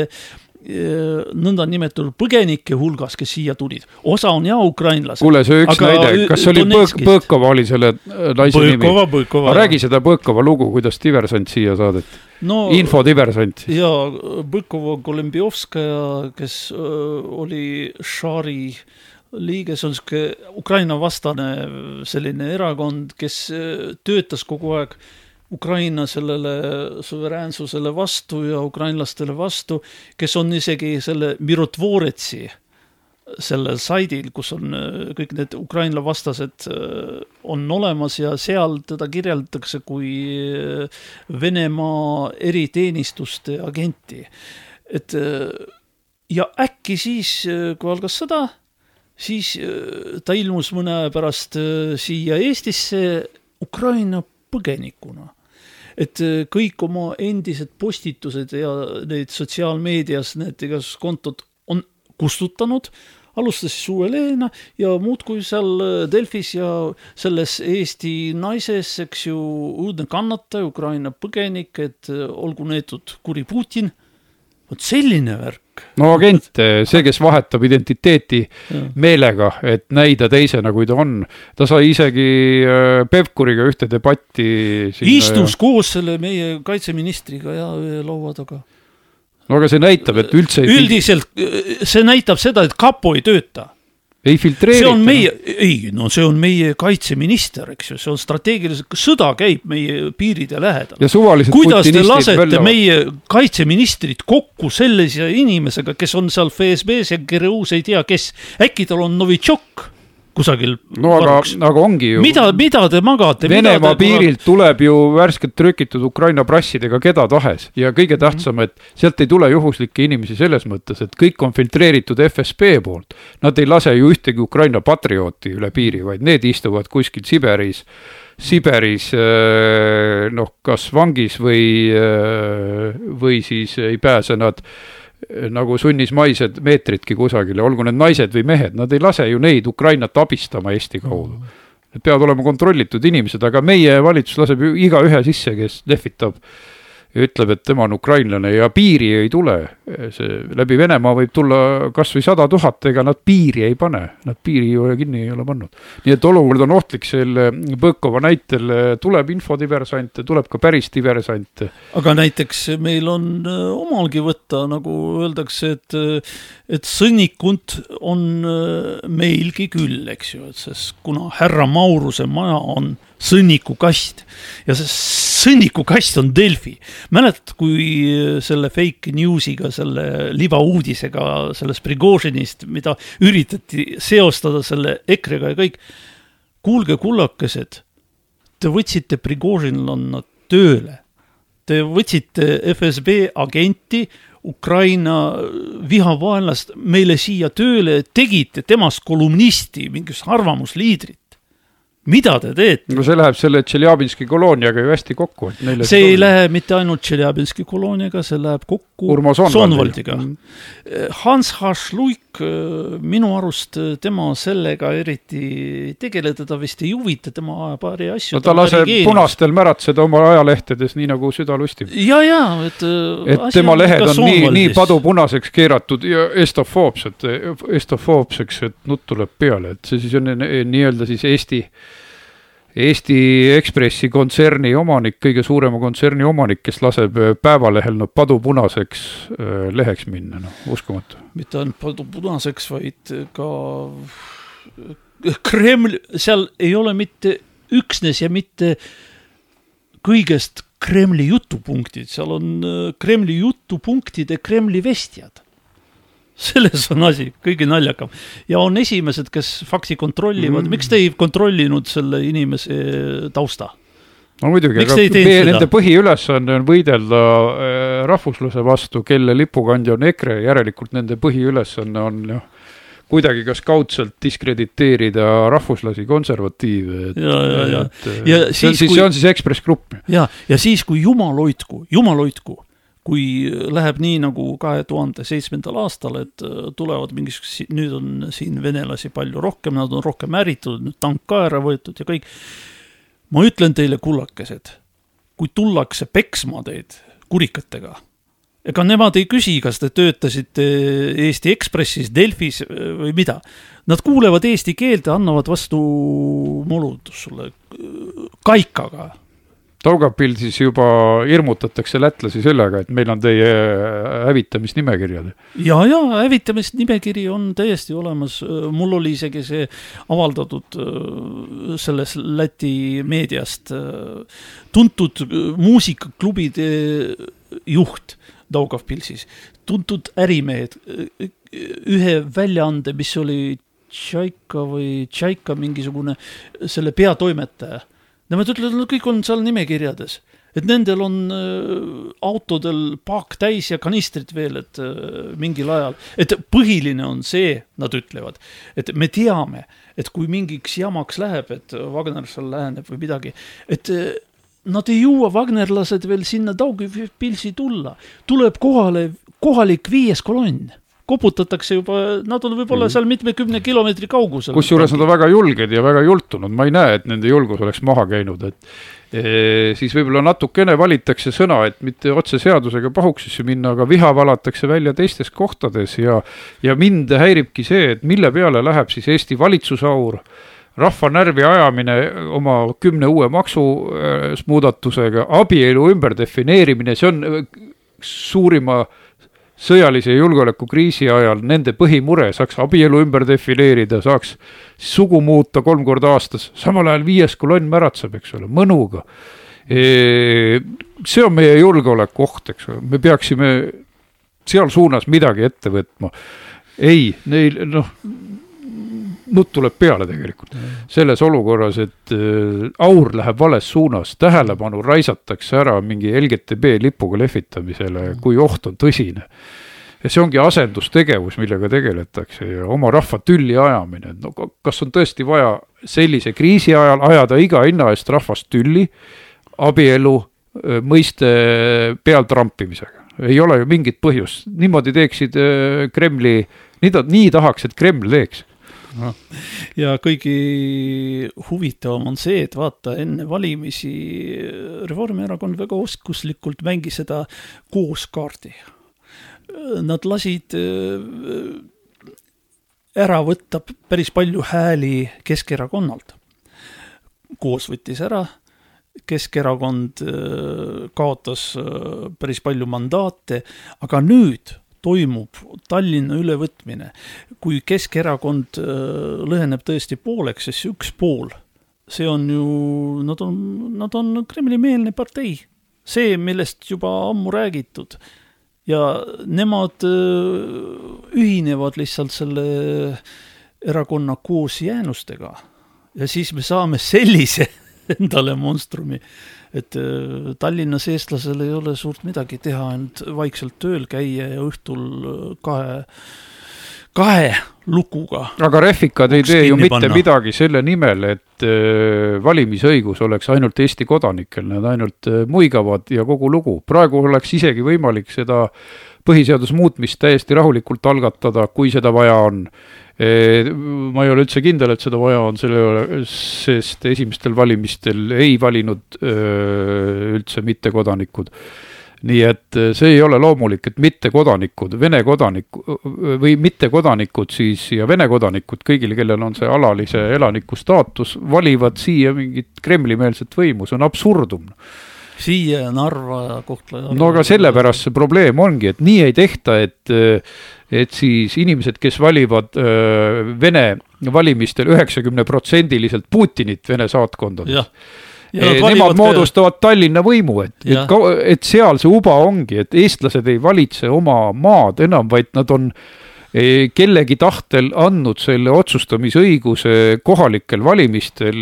eh, nõndanimetatud põgenike hulgas, kes siia tulid. osa on ja ukrainlased. kuule, see üks näide, kas oli Põõk-. Põõkova oli selle äh, naise nimi? Põõkova, Põõkova. räägi seda Põõkova lugu, kuidas diversant siia saadeti, no, infodiversant. ja Põkova Kolembjovskaja, kes öö, oli Šari liige, see on sihuke Ukraina vastane selline erakond, kes öö, töötas kogu aeg Ukraina sellele suveräänsusele vastu ja ukrainlastele vastu, kes on isegi selle Mirotvoretsi sellel saidil, kus on öö, kõik need Ukraina vastased öö, on olemas ja seal teda kirjeldatakse kui öö, Venemaa eriteenistuste agenti. et ja äkki siis, kui algas sõda, siis ta ilmus mõne aja pärast siia Eestisse Ukraina põgenikuna. Et öö, kõik oma endised postitused ja neid sotsiaalmeedias need igasugused kontod on kustutanud, alustas siis uue lehena ja muudkui seal öö, Delfis ja selles Eesti naises, eks ju, õudne kannataja, Ukraina põgenik, et öö, olgu neetud kuri Putin. Vot selline värk. no agent, see, kes vahetab identiteeti meelega, et näida teisena, kui ta on. ta sai isegi äh, Pevkuriga ühte debatti. istus koos selle meie kaitseministriga ja ühe laua taga. no aga see näitab, et üldse üldiselt öö, see näitab seda, et kapo ei tööta. Ei filtreerita. see on meie, ei no see on meie kaitseminister, eks ju, see on strateegiliselt, sõda käib meie piiride lähedal. kuidas te lasete välja- meie kaitseministrit kokku sellise inimesega, kes on seal FSB-s ja GRU-s ei tea kes, äkki tal on Novitšok kusagil no aga aga ongi ju. mida, mida te magate? Venemaa piirilt tuleb ju värskelt trükitud Ukraina passidega keda tahes ja kõige tähtsam, et sealt ei tule juhuslikke inimesi selles mõttes, et kõik on filtreeritud FSB poolt. Nad ei lase ju ühtegi Ukraina patriooti üle piiri, vaid need istuvad kuskil Siberis, Siberis äh, noh, kas vangis või, või siis ei pääse nad äh, nagu sunnismaised meetritki kusagile, olgu need naised või mehed, nad ei lase ju neid Ukrainat abistama Eesti kaudu. Need peavad olema kontrollitud inimesed, aga meie valitsus laseb ju igaühe sisse, kes lehvitab ja ütleb, et tema on ukrainlane ja piiri ei tule. see läbi Venemaa võib tulla kasvõi sada tuhat, ega nad piiri ei pane, nad piiri ju kinni ei ole pannud. nii et olukord on ohtlik, selle Põõkova näitel tuleb infodiversante, tuleb ka päris diversante. aga näiteks meil on öö, omalgi võtta, nagu öeldakse, et, et sõnnikut on öö, meilgi küll, eks ju, et sest kuna härra Mauruse maja on sõnnikukast ja see sõnnikukast on Delfi. mäletad, kui öö, selle fake news'iga, selle libauudisega sellest Prigožinist, mida üritati seostada selle EKRE-ga ja kõik, kuulge, kullakesed, te võtsite Prigožinlanna tööle te võtsite FSB agenti, Ukraina vihavaenlast meile siia tööle, tegite temast kolumnisti, mingisugust arvamusliidrit. Mida te teete? no see läheb selle Tšeljabinski kolooniaga ju hästi kokku, see ei lähe mitte ainult Tšeljabinski kolooniaga, see läheb kokku Urmo Sonvaldiga Sonvaldiga.. Hans Hašluik, minu arust tema sellega eriti ei tegele, teda vist ei huvita, tema ajab äri asju. no ta laseb punastel märatseda oma ajalehtedes, nii nagu süda lustib. ja, ja, et. et tema lehed on nii, nii padupunaseks keeratud ja estofoobsed, estofoobseks, et nutt tuleb peale, et see siis on nii- nii-öelda siis Eesti, Eesti Ekspressi kontserni omanik, kõige suurema kontserni omanik, kes laseb äh, Päevalehel no padupunaseks äh, leheks minna, noh, uskumatu. mitte ainult padu punaseks, vaid ka Kreml, seal ei ole mitte üksnes ja mitte kõigest Kremli jutupunktid, seal on äh, Kremli jutupunktide Kremli vestjad. selles on asi kõige naljakam ja on esimesed, kes fakti kontrollivad Mm. miks te ei kontrollinud selle inimese tausta? no muidugi, aga meie- nende põhiülesanne on võidelda äh, rahvusluse vastu, kelle lipukandja on EKRE, järelikult nende põhiülesanne on noh, kuidagi kas kaudselt diskrediteerida rahvuslasi, konservatiive, ja, ja, ja, et äh, Ja see on siis, siis, kui- see on siis Ekspress Grupp. ja, ja siis, kui jumal hoidku, jumal hoidku, kui läheb nii nagu kahe tuhande seitsmendal aastal, et äh, tulevad mingisugused, nüüd on siin venelasi palju rohkem, nad on rohkem ärritunud, nüüd tank ka ära võetud ja kõik. ma ütlen teile, kullakesed, kui tullakse peksma teid kurikatega, ega nemad ei küsi, kas te töötasite Eesti Ekspressis, Delfis või mida. Nad kuulevad eesti keelt ja annavad vastu molutust sulle kaikaga Daugavpilsis juba hirmutatakse lätlasi sellega, et meil on teie hävitamisnimekirjad. ja, ja hävitamisnimekiri on täiesti olemas, mul oli isegi see avaldatud äh, selles Läti meediast äh, tuntud muusikaklubide juht Daugavpilsis, tuntud ärimehed, ühe väljaande, mis oli Tšaika või Tšaika mingisugune, selle peatoimetaja Nemad ütlevad, nad kõik on seal nimekirjades, et nendel on äh, autodel paak täis ja kanistrid veel, et äh, mingil ajal, et põhiline on see, nad ütlevad, et me teame, et kui mingiks jamaks läheb, et Wagner seal läheneb või midagi, et äh, nad ei jõua, wagnerlased veel sinna Daugavpilsi tulla, tuleb kohale kohalik viies kolonn koputatakse juba, nad on võib-olla mhm. seal mitmekümne kilomeetri kaugusel. kusjuures nad on väga julged ja väga jultunud, ma ei näe, et nende julgus oleks maha käinud, et e, siis võib-olla natukene valitakse sõna, et mitte otse seadusega pahuksisse minna, aga viha valatakse välja teistes kohtades ja ja mind häiribki see, et mille peale läheb siis Eesti valitsusaur, rahva närvi ajamine oma kümne uue maksumuudatusega, abielu ümberdefineerimine, see on suurima äh, sõjalise julgeolekukriisi ajal nende põhimure, saaks abielu ümber defineerida, saaks sugu muuta kolm korda aastas, samal ajal viies kolonn märatseb, eks ole, mõnuga. see on meie julgeolekuoht, eks ole, me peaksime seal suunas midagi ette võtma. ei, neil noh, nutt tuleb peale tegelikult. selles olukorras, et äh, aur läheb vales suunas, tähelepanu raisatakse ära mingi LGTB lipuga lehvitamisele, kui oht on tõsine. ja see ongi asendustegevus, millega tegeletakse ja oma rahva tülli ajamine, et no kas on tõesti vaja sellise kriisi ajal ajada iga hinna eest rahvast tülli, abielu äh, mõiste pealtrampimisega ei ole ju mingit põhjust, niimoodi teeksid äh, Kremli, nii ta, nii tahaks, et Kreml teeks ja kõige huvitavam on see, et vaata, enne valimisi Reformierakond väga oskuslikult mängis seda kooskaardi. Nad lasid äh, ära võtta päris palju hääli Keskerakonnalt. koos võttis ära, Keskerakond äh, kaotas äh, päris palju mandaate, aga nüüd toimub Tallinna ülevõtmine. kui Keskerakond äh, lõheneb tõesti pooleks, siis üks pool, see on ju, nad on, nad on Kremli-meelne partei. see, millest juba ammu räägitud. ja nemad äh, ühinevad lihtsalt selle erakonna koosjäänustega. ja siis me saame sellise endale monstrumi et äh, Tallinnas eestlasel ei ole suurt midagi teha, ainult vaikselt tööl käia ja õhtul äh, kahe, kahe lukuga. aga refikad ei tee ju mitte panna. midagi selle nimel, et äh, valimisõigus oleks ainult Eesti kodanikel, nad ainult muigavad ja kogu lugu. praegu oleks isegi võimalik seda põhiseaduse muutmist täiesti rahulikult algatada, kui seda vaja on ma ei ole üldse kindel, et seda vaja on, selle, sest esimestel valimistel ei valinud üldse mittekodanikud. nii et see ei ole loomulik, et mittekodanikud, Vene kodanikud või mittekodanikud siis ja Vene kodanikud, kõigil, kellel on see alalise elaniku staatus, valivad siia mingit Kremli-meelset võimu, see on absurdum siia Narva, Kohtla. no aga sellepärast see probleem ongi, et nii ei tehta, et et siis inimesed, kes valivad öö, Vene valimistel üheksakümneprotsendiliselt Putinit Vene saatkondades. Ja nemad moodustavad Tallinna võimu, et, et, et seal see uba ongi, et eestlased ei valitse oma maad enam, vaid nad on äh, kellegi tahtel andnud selle otsustamisõiguse kohalikel valimistel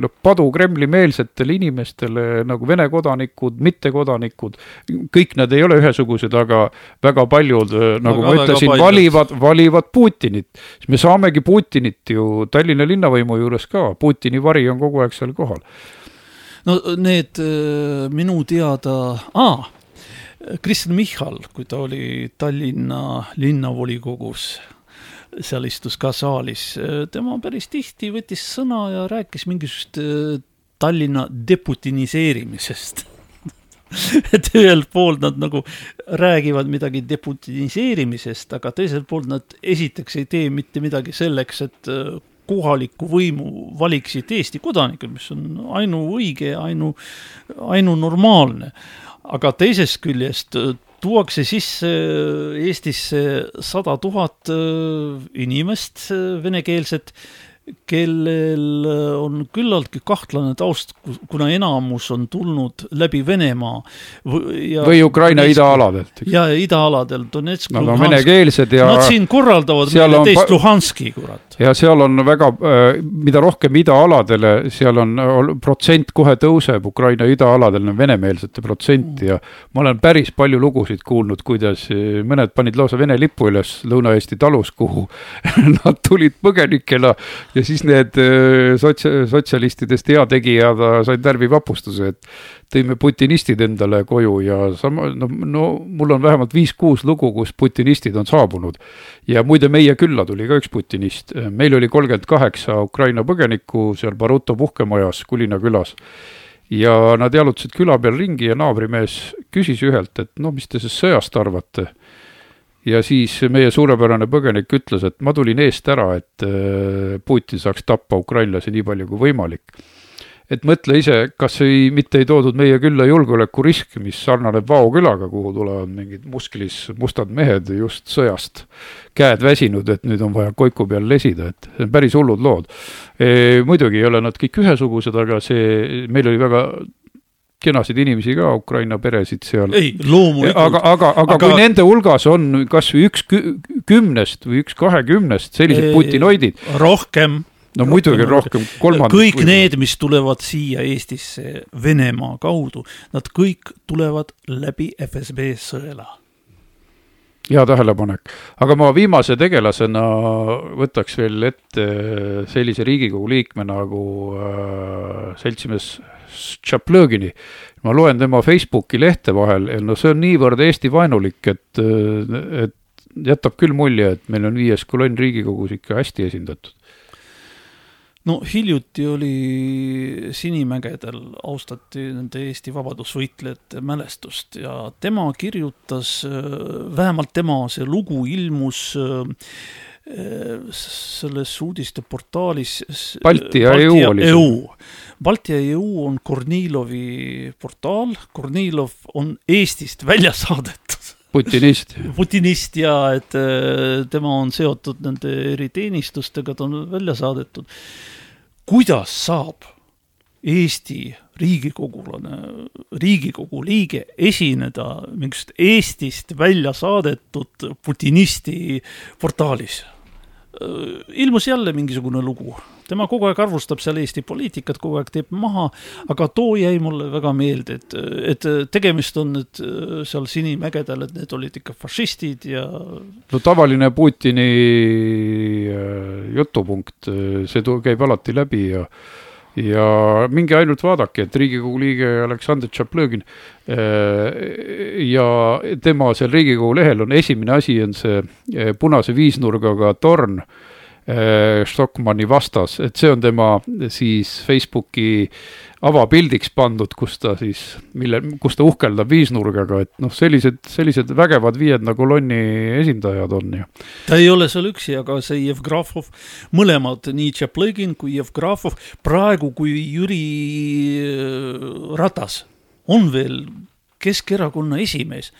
noh, padu Kremli-meelsetele inimestele nagu Vene kodanikud, mittekodanikud, kõik nad ei ole ühesugused, aga väga paljud, nagu aga ma ütlesin, valivad, valivad Putinit. siis me saamegi Putinit ju Tallinna linnavõimu juures ka, Putini vari on kogu aeg seal kohal. No need minu teada ah,, Kristen Michal, kui ta oli Tallinna linnavolikogus, seal istus ka saalis, tema päris tihti võttis sõna ja rääkis mingisugust äh, Tallinna deputiniseerimisest et ühelt poolt nad nagu räägivad midagi deputiniseerimisest, aga teiselt poolt nad esiteks ei tee mitte midagi selleks, et äh, kohalikku võimu valiksid Eesti kodanikud, mis on ainuõige ainu, ainunormaalne. Aga teisest küljest äh, tuuakse sisse Eestisse sada tuhat äh, inimest venekeelset kellel äh, on küllaltki kahtlane taust, kuna enamus on tulnud läbi Venemaa. või Ukraina idaaladelt. ja idaaladel, Donetsk, Nad on venekeelsed ja Nad siin korraldavad meile teist Luhanski, kurat. ja seal on väga, äh, mida rohkem idaaladele, seal on, protsent kohe tõuseb, Ukraina idaaladel on venemeelsete protsent ja ma olen päris palju lugusid kuulnud, kuidas äh, mõned panid lausa Vene lipu üles Lõuna-Eesti talus, kuhu nad tulid põgenikena ja siis need äh, sots-, sotsialistidest heategijad said närvivapustuse, et tõime putinistid endale koju ja sama, no, no mul on vähemalt viis-kuus lugu, kus putinistid on saabunud. ja muide, meie külla tuli ka üks putinist, meil oli kolmkümmend kaheksa Ukraina põgenikku seal Baruto puhkemajas Kulina külas. Ja nad jalutasid küla peal ringi ja naabrimees küsis ühelt, et noh, mis te sellest sõjast arvate ja siis meie suurepärane põgenik ütles, et ma tulin eest ära, et äh, Putin saaks tappa ukrainlasi nii palju kui võimalik. et mõtle ise, kas ei, mitte ei toodud meie külla julgeolekurisk, mis sarnaneb Vao külaga, kuhu tulevad mingid musklis mustad mehed just sõjast, käed väsinud, et nüüd on vaja koiku peal lesida, et see on päris hullud lood e,. muidugi ei ole nad kõik ühesugused, aga see, meil oli väga kenasid inimesi ka, Ukraina peresid seal. ei, loomulikult. aga, aga, aga, aga kui nende hulgas on kasvõi üks kümnest või üks kahekümnest sellised putinoidid. rohkem. no rohkem, muidugi rohkem, kolmandik. kõik või... need, mis tulevad siia Eestisse Venemaa kaudu, nad kõik tulevad läbi FSB sõela hea tähelepanek, aga ma viimase tegelasena võtaks veel ette sellise Riigikogu liikme nagu äh, seltsimees Tšaplõgini. ma loen tema Facebooki lehte vahel ja no see on niivõrd Eesti vaenulik, et, et jätab küll mulje, et meil on viies kolonn Riigikogus ikka hästi esindatud no hiljuti oli Sinimägedel, austati nende Eesti vabadusvõitlejate mälestust ja tema kirjutas, vähemalt tema see lugu ilmus selles uudisteportaalis Balti ja EU oli see. Balti ja EU on Kornilovi portaal, Kornilov on Eestist välja saadetud. putinist. putinist ja et äh, tema on seotud nende eriteenistustega, ta on välja saadetud. kuidas saab Eesti riigikogulane, riigikogu liige esineda mingist Eestist välja saadetud putinisti portaalis? Äh, ilmus jälle mingisugune lugu tema kogu aeg arvustab seal Eesti poliitikat, kogu aeg teeb maha, aga too jäi mulle väga meelde, et, et tegemist on nüüd äh, seal Sinimägedel, et need olid ikka fašistid ja. no tavaline Putini äh, jutupunkt, äh, see käib alati läbi ja ja minge ainult vaadake, et Riigikogu liige Aleksandr Tšaplõgin ja tema seal Riigikogu lehel on esimene asi, on see punase viisnurgaga torn Stockmanni vastas, et see on tema siis Facebooki avapildiks pandud, kus ta siis, mille, kus ta uhkeldab viisnurgaga, et noh, sellised, sellised vägevad viienda kolonni esindajad on ju. ta ei ole seal üksi, aga see Jevgrafov, mõlemad, nii Tšaplõgin kui Jevgrafov, praegu kui Jüri äh, Ratas on veel Keskerakonna esimees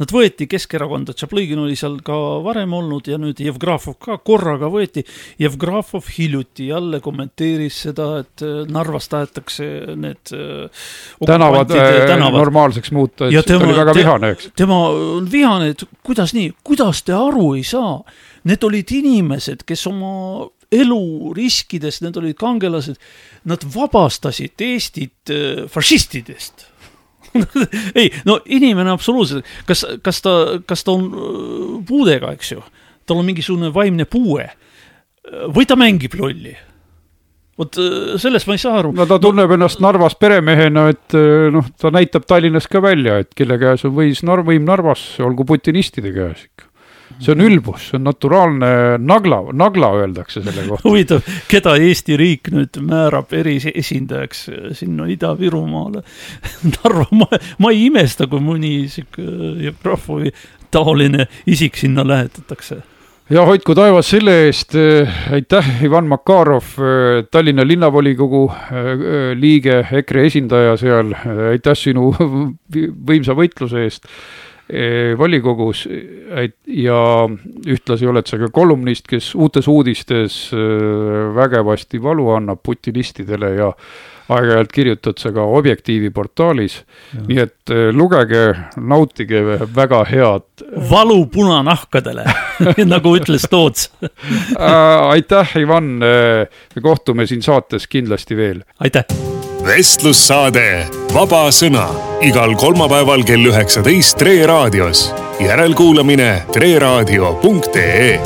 Nad võeti Keskerakonda, Tšaplõgin oli seal ka varem olnud ja nüüd Jevgrafov ka korraga võeti. Jevgrafov hiljuti jälle kommenteeris seda, et äh, Narvas tahetakse need äh, tänavad, äh, tänavad normaalseks muuta, et tema, oli väga vihane, eks. tema on vihane, et kuidas nii, kuidas te aru ei saa? Need olid inimesed, kes oma elu riskides, need olid kangelased, nad vabastasid Eestit fašistidest ei, no inimene absoluutselt, kas, kas ta, kas ta on äh, puudega, eks ju, tal on mingisugune vaimne puue või ta mängib lolli vot äh, sellest ma ei saa aru. no ta tunneb no, ennast Narvas peremehena, et äh, noh, ta näitab Tallinnas ka välja, et kelle käes on võis võim Narvas, olgu putinistide käes ikka. See on ülbus, see on naturaalne nagla, nagla öeldakse selle kohta. huvitav, keda Eesti riik nüüd määrab eriesindajaks sinna Ida-Virumaale? Narva, ma, ma ei imesta, kui mõni sihuke Jevgrafovi taoline isik sinna lähetatakse. Ja hoidku taevas selle eest, aitäh, Ivan Makarov, Tallinna linnavolikogu liige, EKRE esindaja seal, aitäh sinu võimsa võitluse eest volikogus ja ühtlasi oled sa ka kolumnist, kes Uutes Uudistes vägevasti valu annab putinistidele ja aeg-ajalt kirjutad sa ka Objektiivi portaalis. nii et lugege, nautige väga head. valu punanahkadele nagu ütles Toots aitäh, Ivan. me kohtume siin saates kindlasti veel. aitäh vestlussaade Vaba Sõna igal kolmapäeval kell üheksateist Tre raadios. järelkuulamine treraadio.ee